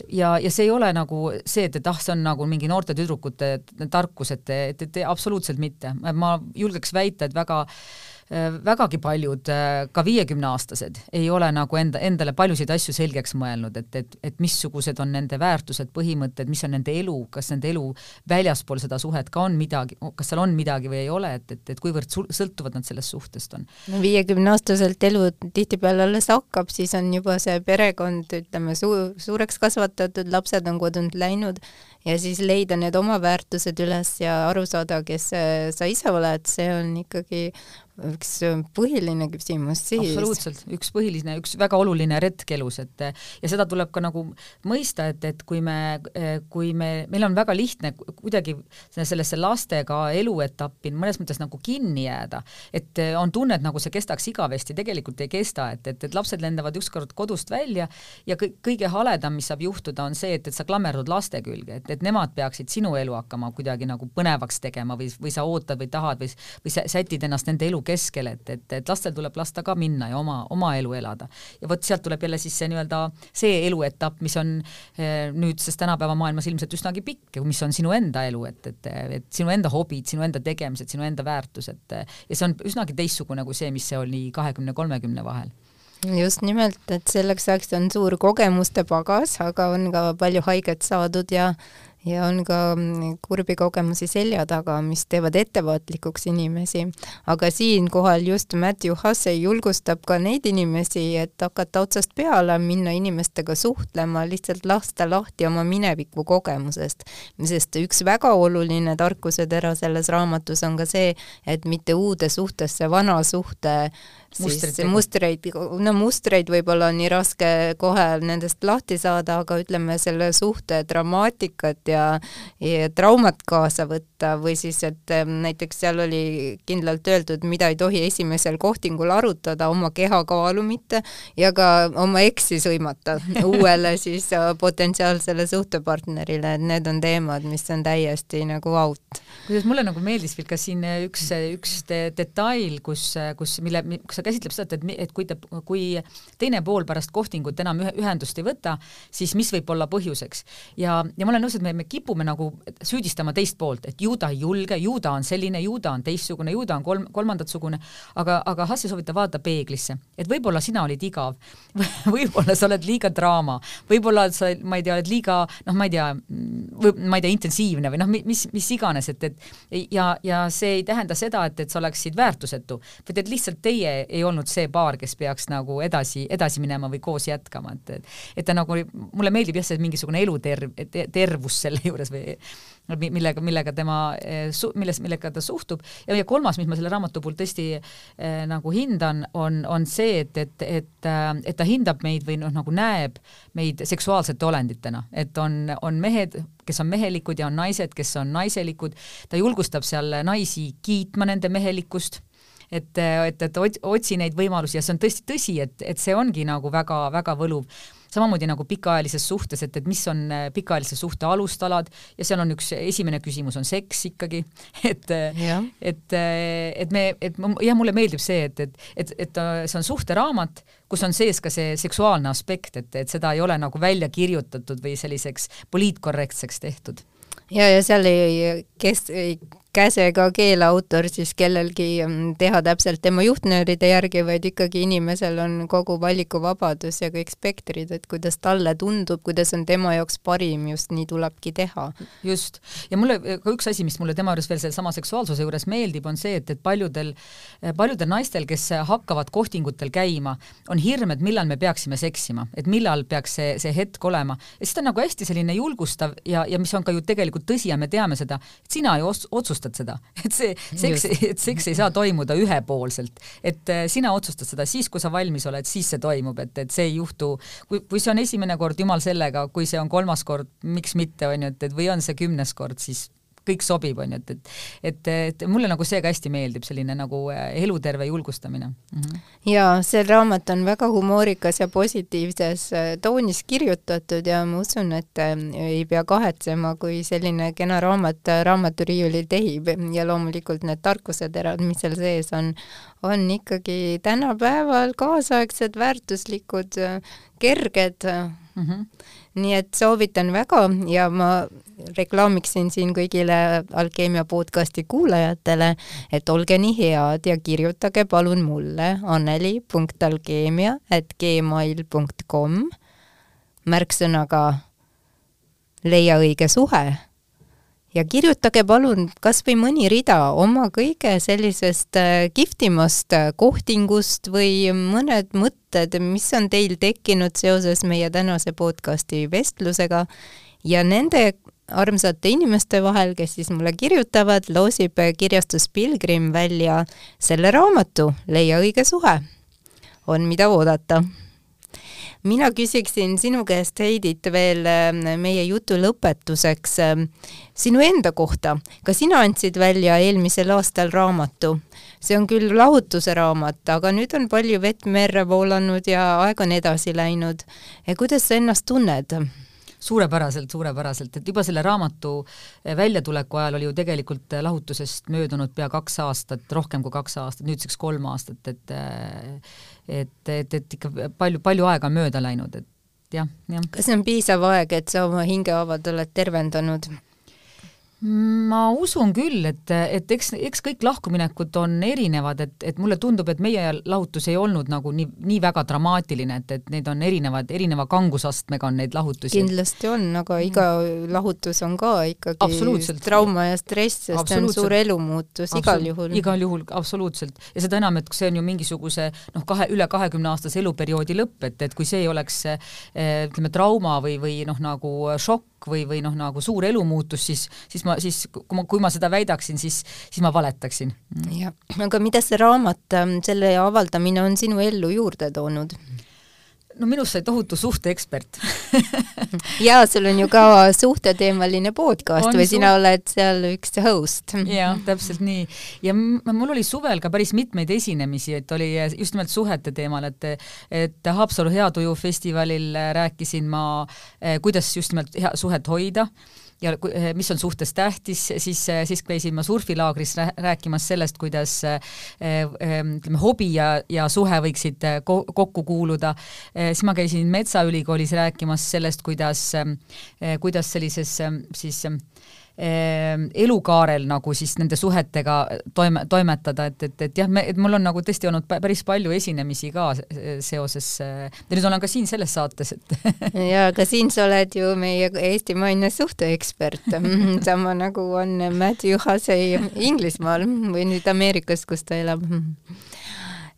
Speaker 3: ja, ja see ei ole nagu see, et, et ah, see on nagu mingi noorte tüdrukute tarkus, et, et, et absoluutselt mitte. ma julgeks väita, et väga Äh, vägagi paljud, äh, ka viiekümneaastased, ei ole nagu enda, endale paljusid asju selgeks mõelnud, et, et, et missugused on nende väärtused, põhimõtted, mis on nende elu, kas nende elu väljaspool seda suhet ka on midagi, kas seal on midagi või ei ole, et, et, et kuivõrd sõltuvad nad sellest suhtest on.
Speaker 2: no viiekümneaastaselt elu tihtipeale alles hakkab, siis on juba see perekond, ütleme, suu-, suureks kasvatatud, lapsed on kodunt läinud ja siis leida need oma väärtused üles ja aru saada, kes sa ise oled, see on ikkagi üks põhiline küsimus siis.
Speaker 3: absoluutselt, üks põhiline, üks väga oluline retk elus, et ja seda tuleb ka nagu mõista, et, et kui me, kui me, meil on väga lihtne kuidagi sellesse lastega eluetappi mõnes mõttes nagu kinni jääda, et on tunne, et nagu see kestaks igavesti, tegelikult ei kesta, et, et, et lapsed lendavad ükskord kodust välja ja kõik, kõige haledam, mis saab juhtuda, on see, et, et sa klammerdud laste külge, et, et nemad peaksid sinu elu hakkama kuidagi nagu põnevaks tegema või, või sa ootad või tahad või, või sätid ennast nende elu keskel, et, et, et lastel tuleb lasta ka minna ja oma, oma elu elada. ja vot sealt tuleb jälle siis see nii-öelda see eluetapp, mis on eh, nüüdses tänapäeva maailmas ilmselt üsnagi pikk, mis on sinu enda elu, et, et, et sinu enda hobid, sinu enda tegemised, sinu enda väärtused ja see on üsnagi teistsugune kui see, mis see oli kahekümne, kolmekümne vahel
Speaker 2: just nimelt, et selleks ajaks on suur kogemuste pagas, aga on ka palju haiget saadud ja ja on ka mm, kurbi kogemusi selja taga, mis teevad ettevaatlikuks inimesi. aga siinkohal just Matthew Hussey julgustab ka neid inimesi, et hakata otsast peale, minna inimestega suhtlema, lihtsalt lasta lahti oma mineviku kogemusest. sest üks väga oluline tarkusetera selles raamatus on ka see, et mitte uude suhtesse vana suhte siis mustreid, no mustreid võib-olla on nii raske kohe nendest lahti saada, aga ütleme, selle suhte dramaatikat ja, ja traumat kaasa võtta või siis, et näiteks seal oli kindlalt öeldud, mida ei tohi esimesel kohtingul arutada, oma kehakaalu mitte ja ka oma eksi sõimata *laughs* uuele siis äh, potentsiaalsele suhtepartnerile, et need on teemad, mis on täiesti nagu out.
Speaker 3: kusjuures mulle nagu meeldis veel ka siin üks, üks detail, kus, kus, mille, kus sa käsitleb seda, et, et kui ta, kui teine pool pärast kohtingut enam ühe, ühendust ei võta, siis mis võib olla põhjuseks. ja, ja ma olen nõus, et me, me kipume nagu süüdistama teist poolt, et ju ta ei julge, ju ta on selline, ju ta on teistsugune, ju ta on kolm, kolmandatsugune, aga, aga Hassi soovitab vaadata peeglisse, et võib-olla sina olid igav. *laughs* Võib-olla sa oled liiga draama, võib-olla sa, ma ei tea, oled liiga noh, ma ei tea, ma ei tea, intensiivne või noh, mis, mis iganes, et, et ja, ja see ei tähenda seda, et, et sa oleksid väärtusetu, vaid et lihtsalt teie ei olnud see paar, kes peaks nagu edasi, edasi minema või koos jätkama, et, et et ta nagu, mulle meeldib jah, see mingisugune eluterv te,, tervus selle juures või millega, millega tema, eh, milles, millega ta suhtub. Ja, ja kolmas, mis ma selle raamatu puhul tõesti eh, nagu hindan, on, on see, et, et, et, äh, et ta hindab meid või noh, nagu näeb meid seksuaalsete olenditena, et on, on mehed, kes on mehelikud ja on naised, kes on naiselikud, ta julgustab seal naisi kiitma nende mehelikkust et, et, et otsi neid võimalusi ja see on tõesti tõsi, et, et see ongi nagu väga-väga võluv. samamoodi nagu pikaajalises suhtes, et, et mis on äh, pikaajalise suhte alustalad ja seal on üks, esimene küsimus on seks ikkagi, *laughs* et, et, et me, et jah, mulle meeldib see, et, et, et, et see on suhteraamat, kus on sees ka see seksuaalne aspekt, et, et seda ei ole nagu välja kirjutatud või selliseks poliitkorrektseks tehtud
Speaker 2: ja, ja seal ei, kes ei käsega keele autor siis kellelgi mm, teha täpselt tema juhtnööride järgi, vaid ikkagi inimesel on kogu valikuvabadus ja kõik spektrid, et kuidas talle tundub, kuidas on tema jaoks parim, just nii tulebki teha.
Speaker 3: just, ja mulle ka üks asi, mis mulle tema juures veel sellesama seksuaalsuse juures meeldib, on see, et, et paljudel, paljudel naistel, kes hakkavad kohtingutel käima, on hirm, et millal me peaksime seksima, et millal peaks see, see hetk olema. ja siis ta on nagu hästi selline julgustav ja, ja mis on ka ju tegelikult tõsi ja me teame seda, et sina ju otsusta otsustad seda, *laughs* et see seks, et seks ei saa toimuda ühepoolselt, et äh, sina otsustad seda siis, kui sa valmis oled, siis see toimub, et, et see ei juhtu, kui, kui see on esimene kord, jumal sellega, kui see on kolmas kord, miks mitte, on ju, et, et või on see kümnes kord, siis kõik sobib, on ju, et, et et, et mulle nagu see ka hästi meeldib, selline nagu äh, eluterve julgustamine mm.
Speaker 2: -hmm. ja see raamat on väga humoorikas ja positiivses äh, toonis kirjutatud ja ma usun, et äh, ei pea kahetsema, kui selline kena raamat raamaturiiulil tehib ja loomulikult need tarkuseterad, mis seal sees on, on ikkagi tänapäeval kaasaegsed, väärtuslikud, kerged mm. -hmm. Nii et soovitan väga ja ma reklaamiksin siin kõigile Alkeemia podcasti kuulajatele, et olge nii head ja kirjutage palun mulle anneli.alkeemia at gmail.com märksõnaga leia õige suhe ja kirjutage palun kas või mõni rida oma kõige sellisest äh, kihvtimast äh, kohtingust või mõned mõtted, mis on teil tekkinud seoses meie tänase podcasti vestlusega ja nende armsate inimeste vahel, kes siis mulle kirjutavad, loosib kirjastus Pilgrim välja selle raamatu Leia õige suhe. on, mida oodata mina küsiksin sinu käest, Heidit, veel äh, meie jutu lõpetuseks äh, sinu enda kohta. ka sina andsid välja eelmisel aastal raamatu. see on küll lahutuse raamat, aga nüüd on palju vett merre voolanud ja aeg on edasi läinud. kuidas sa ennast tunned?
Speaker 3: Suurepäraselt, suurepäraselt, et juba selle raamatu eh, väljatuleku ajal oli ju tegelikult eh, lahutusest möödunud pea kaks aastat, rohkem kui kaks aastat, nüüdseks kolm aastat, et eh, et, et, et ikka palju, palju aega on mööda läinud, et jah, jah.
Speaker 2: kas see on piisav aeg, et sa oma hingehaavad oled tervendanud?
Speaker 3: Ma usun küll, et, et eks, eks kõik lahkuminekud on erinevad, et, et mulle tundub, et meie lahutus ei olnud nagu nii, nii väga dramaatiline, et, et neid on erinevad, erineva kangusastmega on neid lahutusi.
Speaker 2: kindlasti on, aga mm. iga lahutus on ka ikkagi trauma ja stress, sest see on suur elumuutus igal juhul.
Speaker 3: igal juhul, absoluutselt. ja seda enam, et see on ju mingisuguse noh, kahe, üle kahekümne aastase eluperioodi lõpp, et, et kui see ei oleks eh, ütleme, trauma või, või noh, nagu šokk, või, või noh, nagu suur elumuutus, siis, siis ma siis, kui ma, kui ma seda väidaksin, siis, siis ma valetaksin.
Speaker 2: jah, aga mida see raamat, ähm, selle avaldamine on sinu ellu juurde toonud?
Speaker 3: No minust sai tohutu suhteekspert *laughs*
Speaker 2: jaa, sul on ju ka suhteteemaline podcast on või sina oled seal üks host.
Speaker 3: jah, täpselt nii. ja mul oli suvel ka päris mitmeid esinemisi, et oli just nimelt suhete teemal, et et Haapsalu Heatuju festivalil rääkisin ma, eh, kuidas just nimelt hea suhet hoida ja eh, mis on suhtes tähtis, siis, eh, siis käisin ma surfilaagris rääkimas sellest, kuidas eh, ütleme, hobi ja, ja suhe võiksid kokku kuuluda, siis ma käisin Metsaülikoolis rääkimas sellest, kuidas, kuidas sellises siis Ehm, elukaarel nagu siis nende suhetega toime, toimetada, et, et, et jah, me, et mul on nagu tõesti olnud päris palju esinemisi ka seoses, ja nüüd olen ka siin selles saates, et *laughs*
Speaker 2: ja aga siin sa oled ju meie eestimaine suhteekspert, *laughs* sama nagu on Matthew Hussey Inglismaal või nüüd Ameerikas, kus ta elab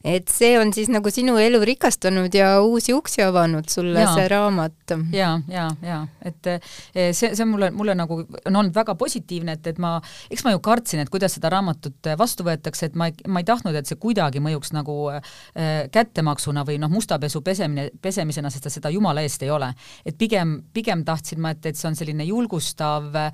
Speaker 2: et see on siis nagu sinu elu rikastanud ja uusi uksi avanud sulle, see raamat.
Speaker 3: ja, ja, ja et eh, see, see mulle, mulle nagu on olnud väga positiivne, et, et ma, eks ma ju kartsin, et kuidas seda raamatut vastu võetakse, et ma ei, ma ei tahtnud, et see kuidagi mõjuks nagu äh, kättemaksuna või noh, mustapesu pesemine, pesemisena, sest ta seda jumala eest ei ole. et pigem, pigem tahtsin ma, et, et see on selline julgustav äh,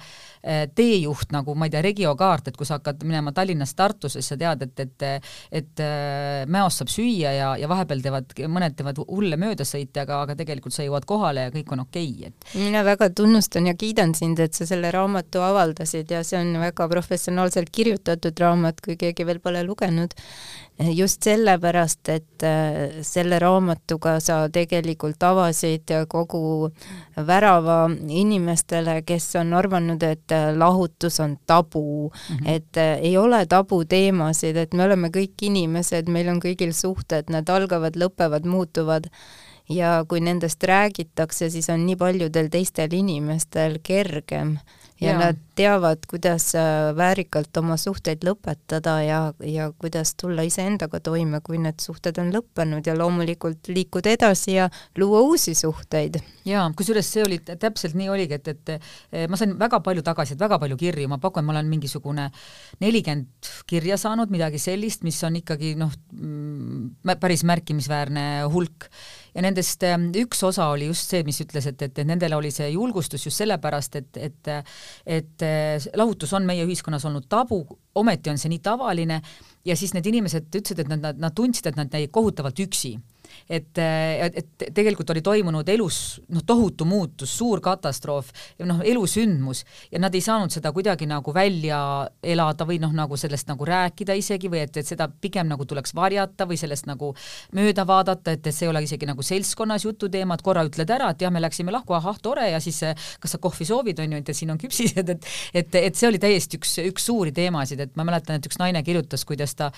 Speaker 3: teejuht nagu ma ei tea, regiokaart, et kui sa hakkad minema Tallinnast Tartusse, sa tead, et, et, et äh, mäos saab süüa ja, ja vahepeal teevad, mõned teevad hulle möödasõite, aga, aga tegelikult sa jõuad kohale ja kõik on okei okay,, et.
Speaker 2: mina väga tunnustan ja kiidan sind, et sa selle raamatu avaldasid ja see on väga professionaalselt kirjutatud raamat, kui keegi veel pole lugenud just sellepärast, et äh, selle raamatuga sa tegelikult avasid kogu värava inimestele, kes on arvanud, et äh, lahutus on tabu. Mm, -hmm. et äh, ei ole tabuteemasid, et me oleme kõik inimesed, meil on kõigil suhted, nad algavad, lõpevad, muutuvad. Ja kui nendest räägitakse, siis on nii paljudel teistel inimestel kergem ja, ja nad teavad, kuidas äh, väärikalt oma suhteid lõpetada ja, ja kuidas tulla iseendaga toime, kui need suhted on lõppenud ja loomulikult liikuda edasi ja luua uusi suhteid.
Speaker 3: jaa, kusjuures see oli, täpselt nii oligi, et, et eh, ma sain väga palju tagasisidet, väga palju kirju, ma pakun, ma olen mingisugune nelikümmend kirja saanud, midagi sellist, mis on ikkagi noh, päris märkimisväärne hulk. Ja nendest ähm, üks osa oli just see, mis ütles, et, et, nendele oli see julgustus just sellepärast, et, et et äh, lahutus on meie ühiskonnas olnud tabu, ometi on see nii tavaline ja siis need inimesed ütlesid, et nad, nad, nad tundsid, et nad jäid kohutavalt üksi et, et tegelikult oli toimunud elus noh, tohutu muutus, suur katastroof, noh, elusündmus. Ja nad ei saanud seda kuidagi nagu välja elada või noh, nagu sellest nagu rääkida isegi või et, et seda pigem nagu tuleks varjata või sellest nagu mööda vaadata, et, et see ei ole isegi nagu seltskonnas jututeema, et korra ütled ära, et jah, me läksime lahku, ahah, tore, ja siis kas sa kohvi soovid, on ju, et siin on küpsised, et et, et see oli täiesti üks, üks suuri teemasid, et ma mäletan, et üks naine kirjutas, kuidas ta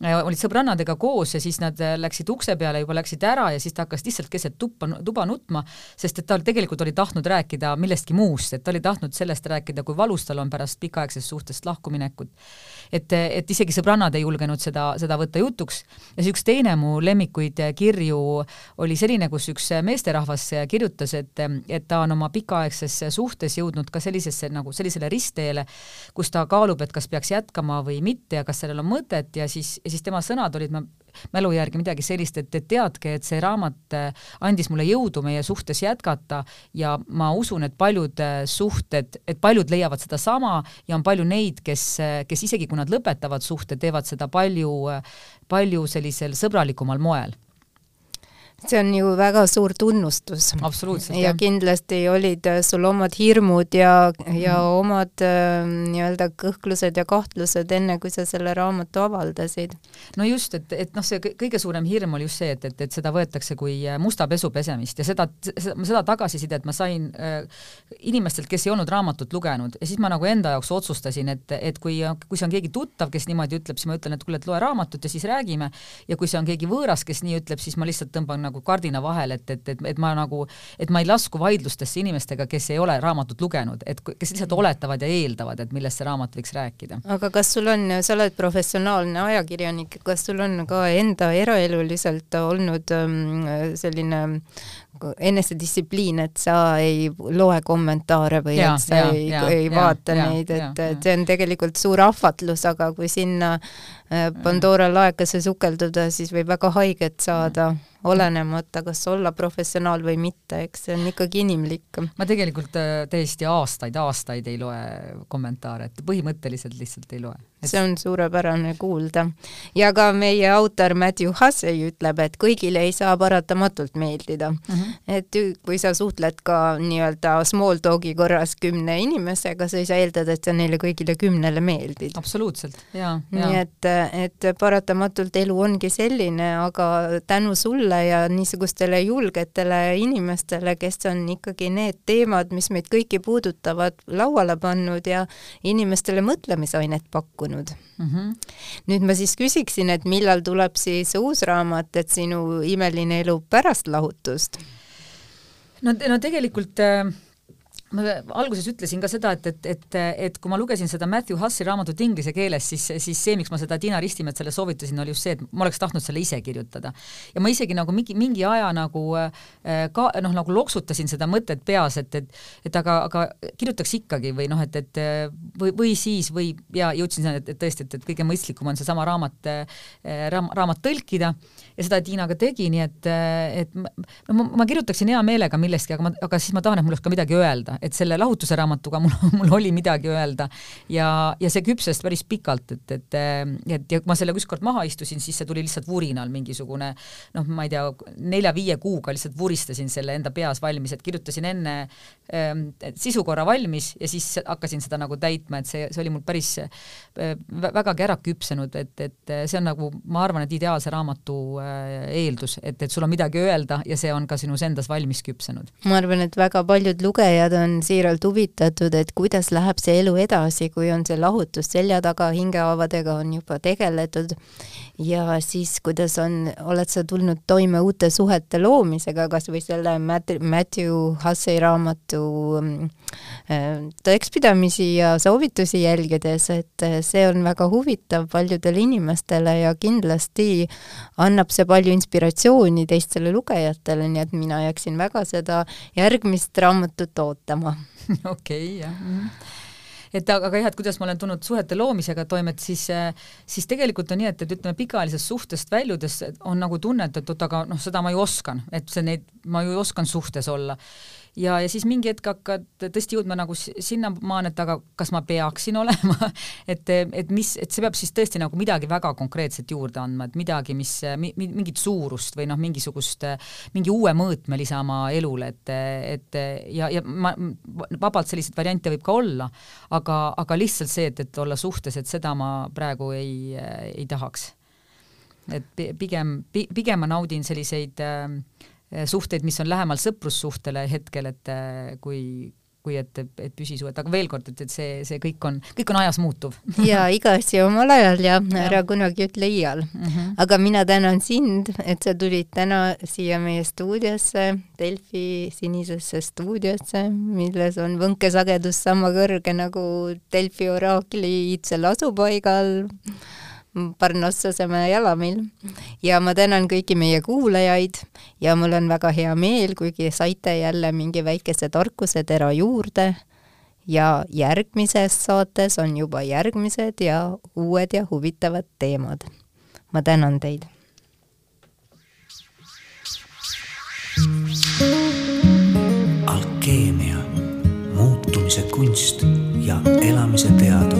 Speaker 3: olid sõbrannadega koos ja siis nad läksid ukse peale, juba läksid ära ja siis ta hakkas lihtsalt keset tuppa, tuba nutma, sest et ta tegelikult oli tahtnud rääkida millestki muust, et ta oli tahtnud sellest rääkida, kui valus tal on pärast pikaaegsest suhtest lahkuminekut. Et, et isegi sõbrannad ei julgenud seda, seda võtta jutuks. Ja siis üks teine mu lemmikuid kirju oli selline, kus üks meesterahvas kirjutas, et, et ta on oma pikaaegses suhtes jõudnud ka sellisesse nagu sellisele ristteele, kus ta kaalub, et kas peaks jätkama või mitte ja kas sellel on mõtet. Ja siis, siis tema sõnad olid, ma mälu järgi midagi sellist, et, et teadke, et see raamat äh, andis mulle jõudu meie suhtes jätkata ja ma usun, et paljud äh, suhted, et paljud leiavad sedasama ja on palju neid, kes, äh, kes isegi kui nad lõpetavad suhte, teevad seda palju, palju sellisel sõbralikumal moel
Speaker 2: see on ju väga suur tunnustus. ja kindlasti olid äh, sul omad hirmud ja, ja mm. omad äh, nii-öelda kõhklused ja kahtlused, enne kui sa selle raamatu avaldasid.
Speaker 3: no just, et, et noh, see kõige suurem hirm oli just see, et, et, et seda võetakse kui äh, musta pesu pesemist ja seda, seda, seda tagasisidet ma sain äh, inimestelt, kes ei olnud raamatut lugenud ja siis ma nagu enda jaoks otsustasin, et, et kui, kui see on keegi tuttav, kes niimoodi ütleb, siis ma ütlen, et kuule, et loe raamatut ja siis räägime ja kui see on keegi võõras, kes nii ütleb, siis ma lihtsalt tõmban nagu kardina vahel, et, et, et, et ma nagu, et ma ei lasku vaidlustesse inimestega, kes ei ole raamatut lugenud, et kes lihtsalt oletavad ja eeldavad, et millest see raamat võiks rääkida.
Speaker 2: aga kas sul on, sa oled professionaalne ajakirjanik, kas sul on ka enda eraeluliselt olnud ähm, selline enesedistsipliin, et sa ei loe kommentaare või ja, et sa ja, ei, ja, ei ja, vaata ja, neid, et, et see on tegelikult suur ahvatlus, aga kui sinna äh, Pandora laekasse sukelduda, siis võib väga haiget saada olenemata, kas olla professionaal või mitte, eks see on ikkagi inimlik.
Speaker 3: ma tegelikult äh, täiesti aastaid, aastaid ei loe kommentaare, et põhimõtteliselt lihtsalt ei loe
Speaker 2: see on suurepärane kuulda. ja ka meie autor Matthew Hussey ütleb, et kõigile ei saa paratamatult meeldida mm. -hmm. et kui sa suhtled ka nii-öelda small talk'i korras kümne inimesega, sa ei saa eeldada, et sa neile kõigile kümnele meeldid.
Speaker 3: absoluutselt, jaa.
Speaker 2: nii et, et paratamatult elu ongi selline, aga tänu sulle ja niisugustele julgetele inimestele, kes on ikkagi need teemad, mis meid kõiki puudutavad, lauale pannud ja inimestele mõtlemisainet pakkunud, toimunud mm. -hmm. nüüd ma siis küsiksin, et millal tuleb siis uus raamat, et sinu imeline elu pärast lahutust?
Speaker 3: no, no tegelikult äh ma alguses ütlesin ka seda, et, et, et, et kui ma lugesin seda Matthew Hussi raamatut inglise keeles, siis, siis see, miks ma seda Tiina Ristimetsale soovitasin, oli just see, et ma oleks tahtnud selle ise kirjutada. ja ma isegi nagu mingi, mingi aja nagu äh, ka noh, nagu loksutasin seda mõtet peas, et, et et aga, aga kirjutaks ikkagi või noh, et, et või, või siis või ja jõudsin sinna, et, et tõesti, et, et kõige mõistlikum on seesama raamat äh, raam,, raamat tõlkida ja seda Tiina ka tegi, nii et, et no ma, ma kirjutaksin hea meelega millestki, aga ma, aga siis ma tahan, et mul oleks ka midagi öelda et selle lahutuse raamatuga mul, *laughs* mul oli midagi öelda ja, ja see küpses päris pikalt, et, et, et ja kui ma selle ükskord maha istusin, siis see tuli lihtsalt vurinal mingisugune noh, ma ei tea, nelja-viie kuuga lihtsalt vuristasin selle enda peas valmis, et kirjutasin enne ähm, sisukorra valmis ja siis hakkasin seda nagu täitma, et see, see oli mul päris äh, vägagi ära küpsenud, et, et see on nagu, ma arvan, et ideaalse raamatu äh, eeldus, et, et sul on midagi öelda ja see on ka sinus endas valmis küpsenud.
Speaker 2: ma arvan, et väga paljud lugejad on on siiralt huvitatud, et kuidas läheb see elu edasi, kui on see lahutus selja taga, hingehaavadega on juba tegeletud ja siis, kuidas on, oled sa tulnud toime uute suhete loomisega, kas või selle Matthew Hussey raamatu äh, tõekspidamisi ja soovitusi jälgides, et äh, see on väga huvitav paljudele inimestele ja kindlasti annab see palju inspiratsiooni teistele lugejatele, nii et mina jääksin väga seda järgmist raamatut ootama *laughs*
Speaker 3: okei jah mm. Et aga, jah, et kuidas ma olen tulnud suhete loomisega toime, et siis, siis tegelikult on nii, et, et ütleme, pikaajalisest suhtest väljudes on nagu tunne, et, et oot, aga noh, seda ma ju oskan, et see neid, ma ju oskan suhtes olla ja, ja siis mingi hetk hakkad tõesti jõudma nagu sinnamaani, et aga kas ma peaksin olema *laughs* et, et mis, et see peab siis tõesti nagu midagi väga konkreetset juurde andma, et midagi, mis mi,, mingit suurust või noh, mingisugust, mingi uue mõõtme lisama elule, et, et ja, ja ma, vabalt selliseid variante võib ka olla, aga, aga lihtsalt see, et, et olla suhtes, et seda ma praegu ei, ei tahaks. et pigem, pigem ma naudin selliseid äh, suhteid, mis on lähemal sõprussuhtele hetkel, et eh, kui, kui et, et, et püsisuhet, aga veel kord, et, et see, see kõik on, kõik on ajas muutuv
Speaker 2: ja *laughs* iga asi omal ajal ja ära kunagi ütle iial mm. -hmm. aga mina tänan sind, et sa tulid täna siia meie stuudiosse, Delfi sinisesse stuudiosse, milles on võnkesagedus sama kõrge nagu Delfi oraakli iidsel asupaigal Parnassasema jalamil ja ma tänan kõiki meie kuulajaid ja mul on väga hea meel, kuigi saite jälle mingi väikese tarkusetera juurde ja järgmises saates on juba järgmised ja uued ja huvitavad teemad. ma tänan teid.
Speaker 1: alkeemia, muutumise kunst ja elamise teadus